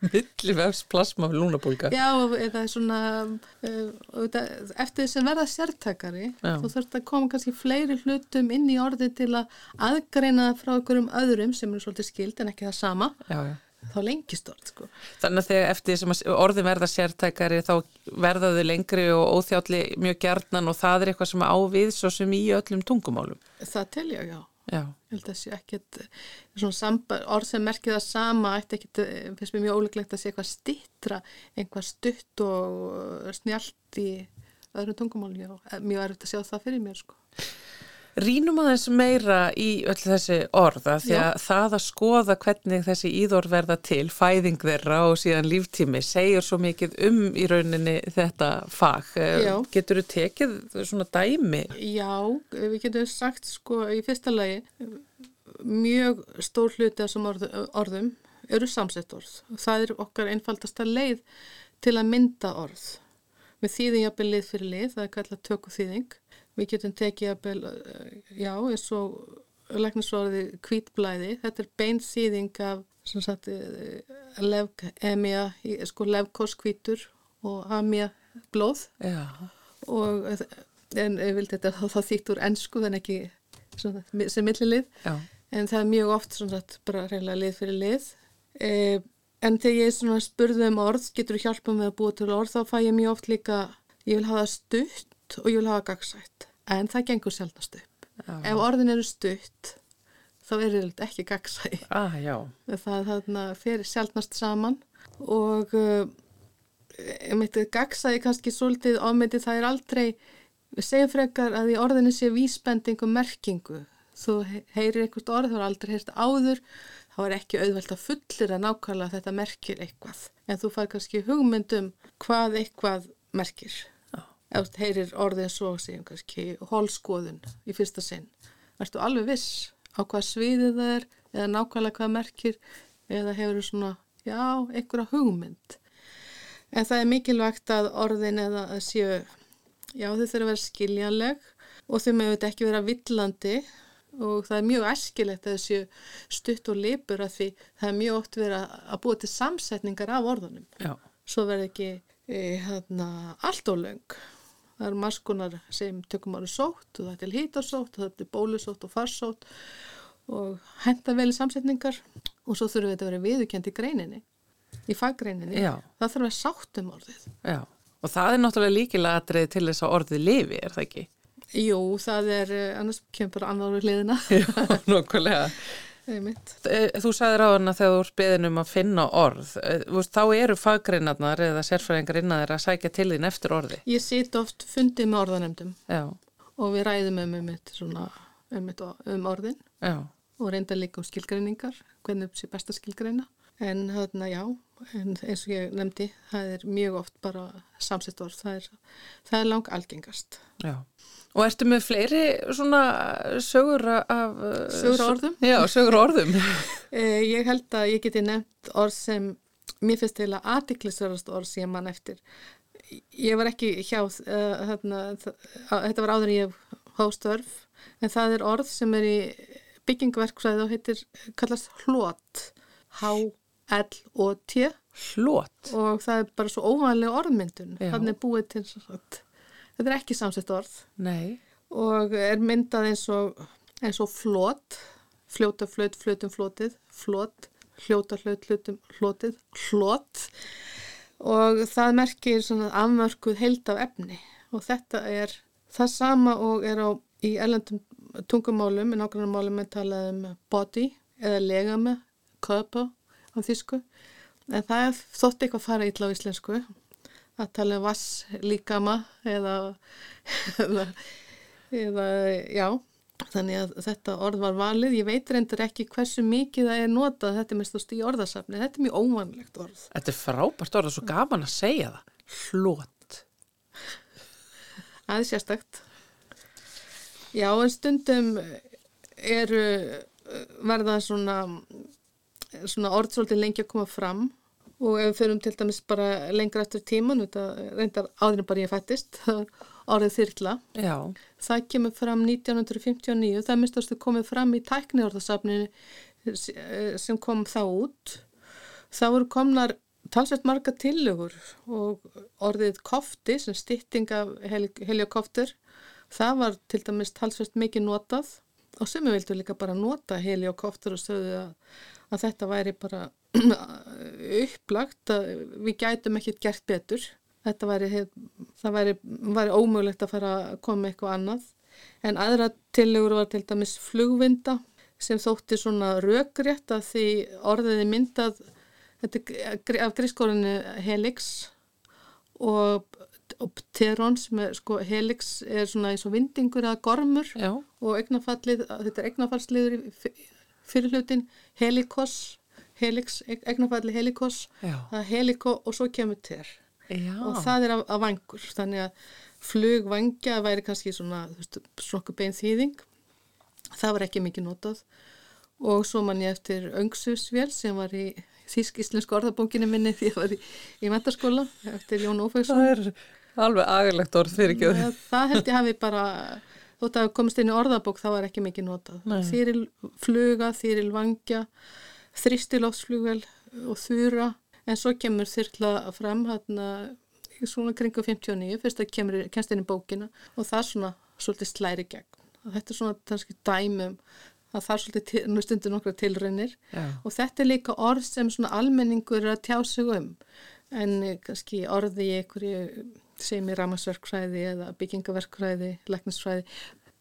Millivefs plasma lúnabólka Já, eða svona uh, eftir þess að verða sértakari Já. þú þurft að koma kannski fleiri hlutum inn í orði til að aðgreina frá einhverjum öðrum sem eru svolítið skild en ekki það sama. Já, þá lengist orð sko. Þannig að þegar eftir þessum orðin verða sértækari þá verða þau lengri og óþjálli mjög gjarnan og það er eitthvað sem ávið svo sem í öllum tungumálum. Það telja, já Já. Ég held að það sé ekkert samba, orð sem merkir það sama ekkert, finnst mér mjög óleiklegt að sé eitthvað stittra, einhvað stutt og snjált í öðrum tungumálni og mjög erfitt að sjá það fyrir mér sko. Rínum aðeins meira í öll þessi orða því að Já. það að skoða hvernig þessi íðor verða til, fæðing þeirra og síðan líftími segir svo mikið um í rauninni þetta fag. Eh, Já. Getur þú tekið svona dæmi? Já, við getum sagt sko í fyrsta lagi mjög stór hluti af þessum orðum eru samsett orð. Það er okkar einfaldasta leið til að mynda orð. Þýðum jafnvel lið fyrir lið, það er kallað tökku þýðing. Við getum tekið jafnvel, eh, já, eins og læknisvorði kvítblæði. Þetta er bein þýðing af sagt, eh, levk, emja, sko levkoskvítur og amja blóð. Já. Og en ég vildi þetta þá þýtt úr ennsku, þannig ekki svona, sem millilið. En það er mjög oft svona bara reyna lið fyrir lið. E, en þegar ég svona spurði um orð, getur þú hjálpa með að búa til orð, þá fæ ég mjög oft líka, ég vil hafa stutt og ég vil hafa gagsætt. En það gengur sjálfnast upp. Já. Ef orðin eru stutt, þá er þetta ekki gagsæ. Ah, það er þarna fyrir sjálfnast saman og uh, gagsæði kannski svolítið ámyndið, það er aldrei, við segjum frekar að í orðinu sé vísbending og merkingu. Þú heyrir einhvert orð, þú har aldrei heyrst áður, þá er ekki auðvelt að fullir að nákvæmlega þetta merkir eitthvað. En þú far kannski hugmyndum hvað eitthvað merkir. Ef þú heyrir orðið svo, segjum kannski holskoðun í fyrsta sinn. Erstu alveg viss á hvað sviðið það er eða nákvæmlega hvað merkir eða hefur svona, já, einhverja hugmynd. En það er mikilvægt að orðin eða að séu, já þau þurfa að vera skiljanleg og þau meðut ekki vera villandi og það er mjög æskilegt að þessu stutt og lipur að því það er mjög oft verið að búa til samsetningar af orðunum. Já. Svo verður ekki e, hérna, allt og löng. Það eru maskunar sem tökum ára sótt og það er til hítarsótt og það er til bólusótt og farsótt og henda vel í samsetningar og svo þurfum við þetta að vera viðukjönd í greininni, í faggreininni. Já. Það þarf að sátt um orðið. Já, og það er náttúrulega líkilega aðrið til þess að orðið lifi, er það ekki? Jú, það er, eh, annars kemur bara annar við hliðina. Já, [laughs] nokkulega. Eh, þú sagði ráðan að þegar þú ert beðin um að finna orð, eh, þá eru faggreinarnar eða sérfræðingar innan að sækja til þín eftir orði. Ég sit oft fundið með orðanemdum Já. og við ræðum um, um, svona, um, um orðin Já. og reynda líka um skilgreiningar, hvernig sé besta skilgreina. En þarna já, en eins og ég nefndi, það er mjög oft bara samsett orð, það er, það er lang algengast. Já. Og ertu með fleiri svona sögur af... Sögur orðum? Já, sögur orðum. [laughs] Eh, ég held að ég geti nefnt orð sem mér finnst til að aðtiklisverðast orð sem mann eftir. Ég var ekki hjá, uh, þarna, þetta var áður ég hóstörf, en það er orð sem er í byggingverkfræði og heitir, kallast hlót, H-L-O-T. Hlót? Og það er bara svo óvanlega orðmyndun, þannig búið til svona Þetta er ekki samsett orð. Nei. og er myndað eins og, eins og flót, fljóta flöt, flötum flótið, flót, hljóta flöt, hlutum flótið, flót og það merkir svona afmörkuð heild af efni. Og þetta er það sama og er á í erlendum tungumálum, í nákvæmlega málum er talað um body eða legame, köpa á þýsku. En það er þótt eitthvað fara ítla á íslensku að tala um vass líkama eða, eða, eða já, þannig að þetta orð var valið. Ég veit reyndir ekki hversu mikið það er notað, þetta er mest ást í orðasafni, þetta er mjög óvanlegt orð. Þetta er frábært orð og svo gaman að segja það. Hlót. Það er sérstakt. Já, en stundum eru verða svona, svona orð svolítið lengi að koma fram og ef við förum til dæmis bara lengra eftir tíman, þetta reyndar áðurinn bara ég fættist, orðið þyrla. Já. Það kemur fram 1959, það mistastu komið fram í tækniorðasafninu sem kom þá út. Það voru komnar talsveit marga tillögur og orðið kofti sem stytting af heliokoftur, það var til dæmis talsveit mikið notað og sem við vildum líka bara nota heliokoftur og sögðu að, að þetta væri bara [clears throat] upplagt að við gætum ekkert gert betur. Þetta væri, það væri, væri ómögulegt að fara að koma eitthvað annað. En aðra tillegur var til dæmis flugvinda sem þótti svona rökrétt að því orðiði myndað af grískórinu helix og, og pteron sem er sko helix er svona eins og vindingur eða gormur Já. og eignafallið, þetta er eignafallsliður fyrir hlutin helikos helix, eignafalli helikos það er heliko og svo kemur ter Já. og það er að vangur þannig að flugvangja væri kannski svona svona bein þýðing það var ekki mikið notað og svo man ég eftir Öngsusvél sem var í þísk-íslensku orðabókinu minni því að ég var í, í metaskóla eftir Jón Ófæksson. Það er alveg agalegt orð fyrir ekki. Það, það held ég hafi bara, þótt að komast inn í orðabók þá er ekki mikið notað. Þýril fluga, þýril vangja, þristilótsflugvel og þúra en svo kemur þyrkla fram hérna svona kringu 59, fyrst að kemur kennst inn í bókina og það er svona svolítið slæri gegn. Þetta er svona kannski dæmum það þarf svolítið nú stundur nokkra tilraunir Já. og þetta er líka orð sem svona almenningur er að tjá sig um en kannski orði í einhverju sem í ramasverkfræði eða byggingaverkfræði, leknisfræði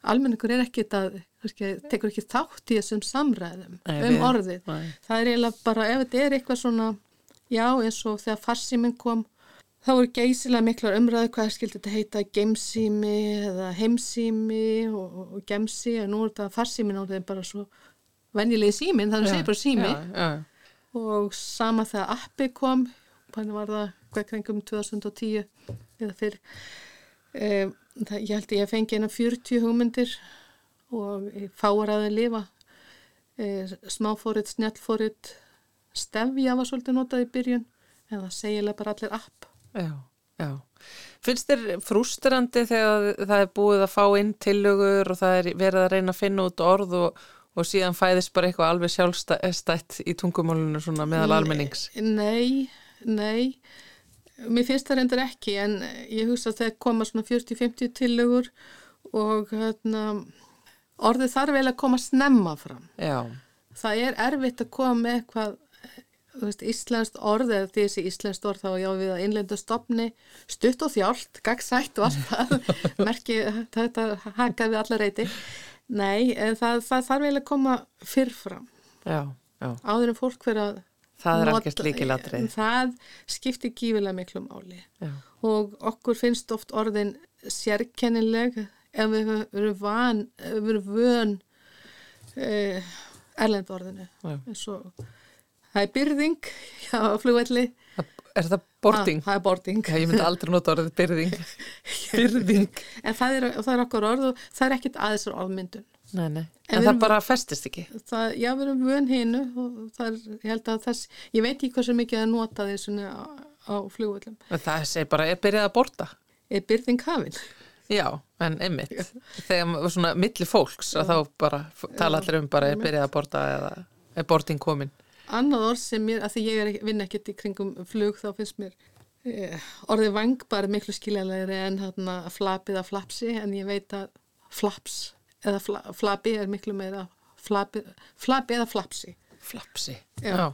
almenningur er ekki þetta tekur ekki þátt í þessum samræðum Nei, um orðið. Nei. Það er eiginlega bara ef þetta er eitthvað svona já eins og þegar farsíminn kom þá eru geysilega miklar umræðu hvað skildi þetta heita gemsími eða heimsími og, og gemsi en nú er þetta farsímin á þetta bara svo venjulegi símin þannig að það segir bara sími já, já. og sama þegar appi kom hvernig var það krengum 2010 eða fyrr e, það, ég held að ég fengi eina 40 hugmyndir og fáar að það lifa e, smáfórit, snjallfórit stefja var svolítið notað í byrjun en það segilega bara allir app Já, já. Finnst þér frústrandi þegar það er búið að fá inn tillögur og það er verið að reyna að finna út orð og, og síðan fæðist bara eitthvað alveg sjálfstætt í tungumálunum svona meðal almennings? Nei, nei. Mér finnst það reyndar ekki en ég hugsa að það koma svona 40-50 tillögur og hérna, orðið þarf vel að koma snemma fram. Já. Það er erfitt að koma með eitthvað veist, íslenskt orð eða því þessi íslenskt orð þá já við að innlenda stopni stutt og þjált, gagsætt og allt það [laughs] merki þetta hakaði allar reyti nei, það, það þarf eiginlega að koma fyrrfram já, já. áður en fólk fyrir að það er ekkert líkilatrið það skiptir gífilega miklu máli já. og okkur finnst oft orðin sérkennileg ef við verum van ef við verum vön eh, erlendorðinu og Það er byrðing á flugvelli. Er það boarding? Ah, það er boarding. Já, ég myndi aldrei nota orðið byrðing. [laughs] byrðing. En það er, það er okkur orð og það er ekkit aðeins orðmyndun. Nei, nei. En, en það bara festist ekki? Það, já, við erum vön hinnu er, ég ég veit ekki hvað sem mikið að nota svona á, á flugvellum. Það segir bara, er byrjað að borda? Er byrðing hafinn? Já, en einmitt. Þegar svona milli fólks að þá bara tala allir um bara er byrjað að borda eða er boarding komin? annað orð sem mér, að því ég er, vinn ekkert í kringum flug þá finnst mér eh, orðið vangbar miklu skiljalegri en hérna flapið að flapsi en ég veit að flaps eða fla, flapi er miklu meira flapi, flapi eða flapsi. Flapsi, já, já.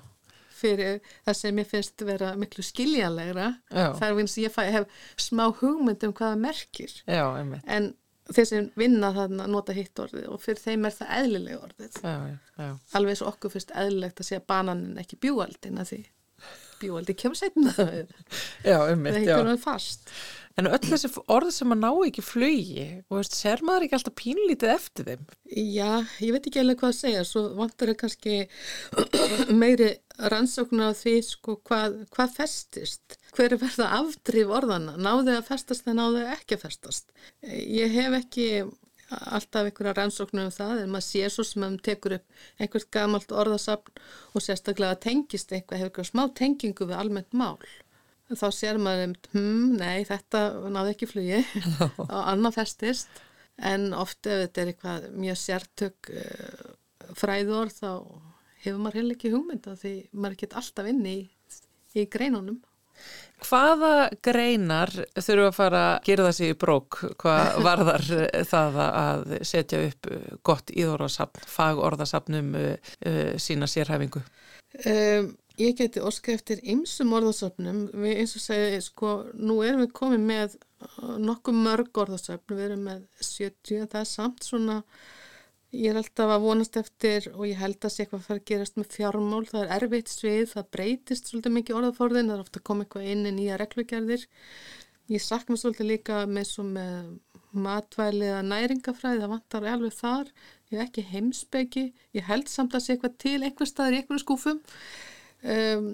fyrir það sem ég finnst vera miklu skiljanlegra. Þar finnst ég fæ, hef smá hugmynd um hvaða merkir. Já, en þeir sem vinna þarna nota hitt orðið og fyrir þeim er það eðlileg orðið. Já, já, já. alveg svo okkur fyrst eðlilegt að segja bananin ekki bjúaldin að því. Bjúaldi kemur setna [laughs] það er ekki fast En öll þessi orð sem að ná ekki flugi og veist, ser maður ekki alltaf pínlítið eftir þeim? Já, ég veit ekki alveg hvað að segja, svo vantar það kannski [clears throat] meiri rannsóknar á því sko hvað, hvað festist, hver er verða afdrif orðana, náðu að festast eða náðu ekki að festast. Ég hef ekki alltaf einhverja rannsóknar um það en maður sé svo sem maður tekur upp einhvert gamalt orðasapn og sérstaklega tengist eitthvað, hefur eitthvað smá tengingu við almennt mál þá sér maður hm, nei þetta náði ekki flugi [laughs] og annað festist en oft ef þetta er eitthvað mjög sértök uh, fræður þá hefur maður heil ekki hugmynda því maður get alltaf inn í, í greinunum Hvaða greinar þurfu að fara að gera það sér í brók? Hvað [laughs] varðar það að setja upp gott íðorðasapn, fagorðasapnum uh, uh, sína sérhæfingu? Um, Ég geti orska eftir ymsum orðasöfnum, við eins og segja, sko, nú erum við komið með uh, nokkuð mörg orðasöfnum, við erum með 70, það er samt svona, ég er alltaf að vonast eftir og ég held að sé eitthvað að fara að gerast með fjármál, það er erfitt svið, það breytist svolítið mikið orðaforðin, það er ofta koma eitthvað inn í nýja reglugerðir. Ég sakna svolítið líka með með matvæli eða næringafræði, það vantar alveg þar, ég er ekki heimsbyggi, ég held samt að sé eitthvað til einhver staðar í einhverju skúfum. Um,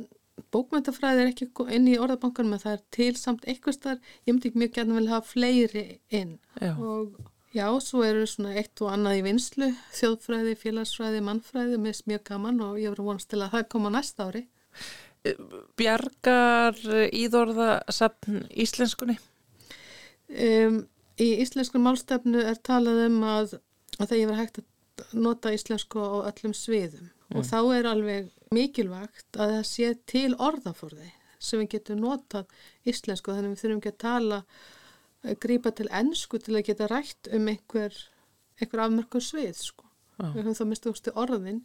bókmyndafræði er ekki inn í orðabankanum en það er til samt eitthvað starf, ég myndi ekki mjög gætna vel hafa fleiri inn Já. og Já, svo eru svona eitt og annað í vinslu, þjóðfræði, félagsfræði, mannfræði, mér er mjög gaman og ég verður vonast til að það koma næsta ári. Bjargar íðorðasafn íslenskunni? Um, í íslenskun málstefnu er talað um að, að það verður hægt að nota íslensku á öllum sviðum mm. og þá er alveg mikilvægt að það sé til orðaforði sem við getum notað íslensku þannig við þurfum ekki að tala grýpa til ennsku til að geta rætt um einhver, einhver afmörkur svið sko. Við höfum þá mistu úrstu orðin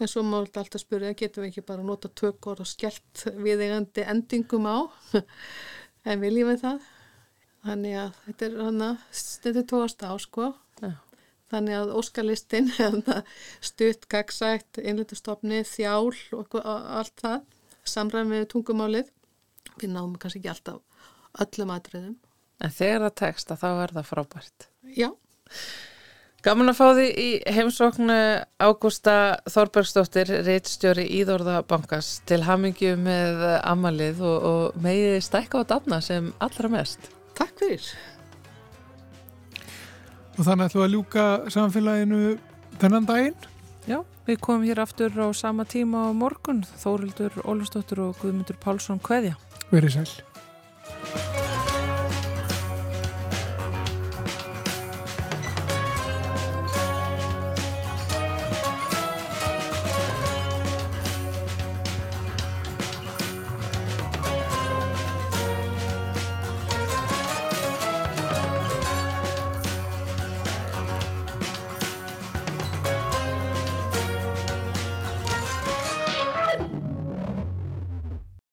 en svo má alltaf spyrja, getum við ekki bara nota tök orð og skellt viðegandi endingum á [laughs] en viljum við það þannig að þetta er hana, þetta er tóast á sko ja. Þannig að óskalistinn [laughs] stutt, gagsætt, innlítastofni þjál og allt það samræð með tungumálið við náum kannski ekki alltaf öllum atriðum En þegar það tekst að þá er það frábært. Já. Gaman að fá því í heimsóknu Ágústa Þorbergsdóttir, reittstjóri Íðorðabankas til hamingju með amalið og, og megiði stækka á dafna sem allra mest. Takk fyrir. Og þannig ætlum við að ljúka samfélaginu þennan daginn. Já, við komum hér aftur á sama tíma á morgun. Þórildur Ólustóttur og Guðmundur Pálsson Kveðja. Verið sæl.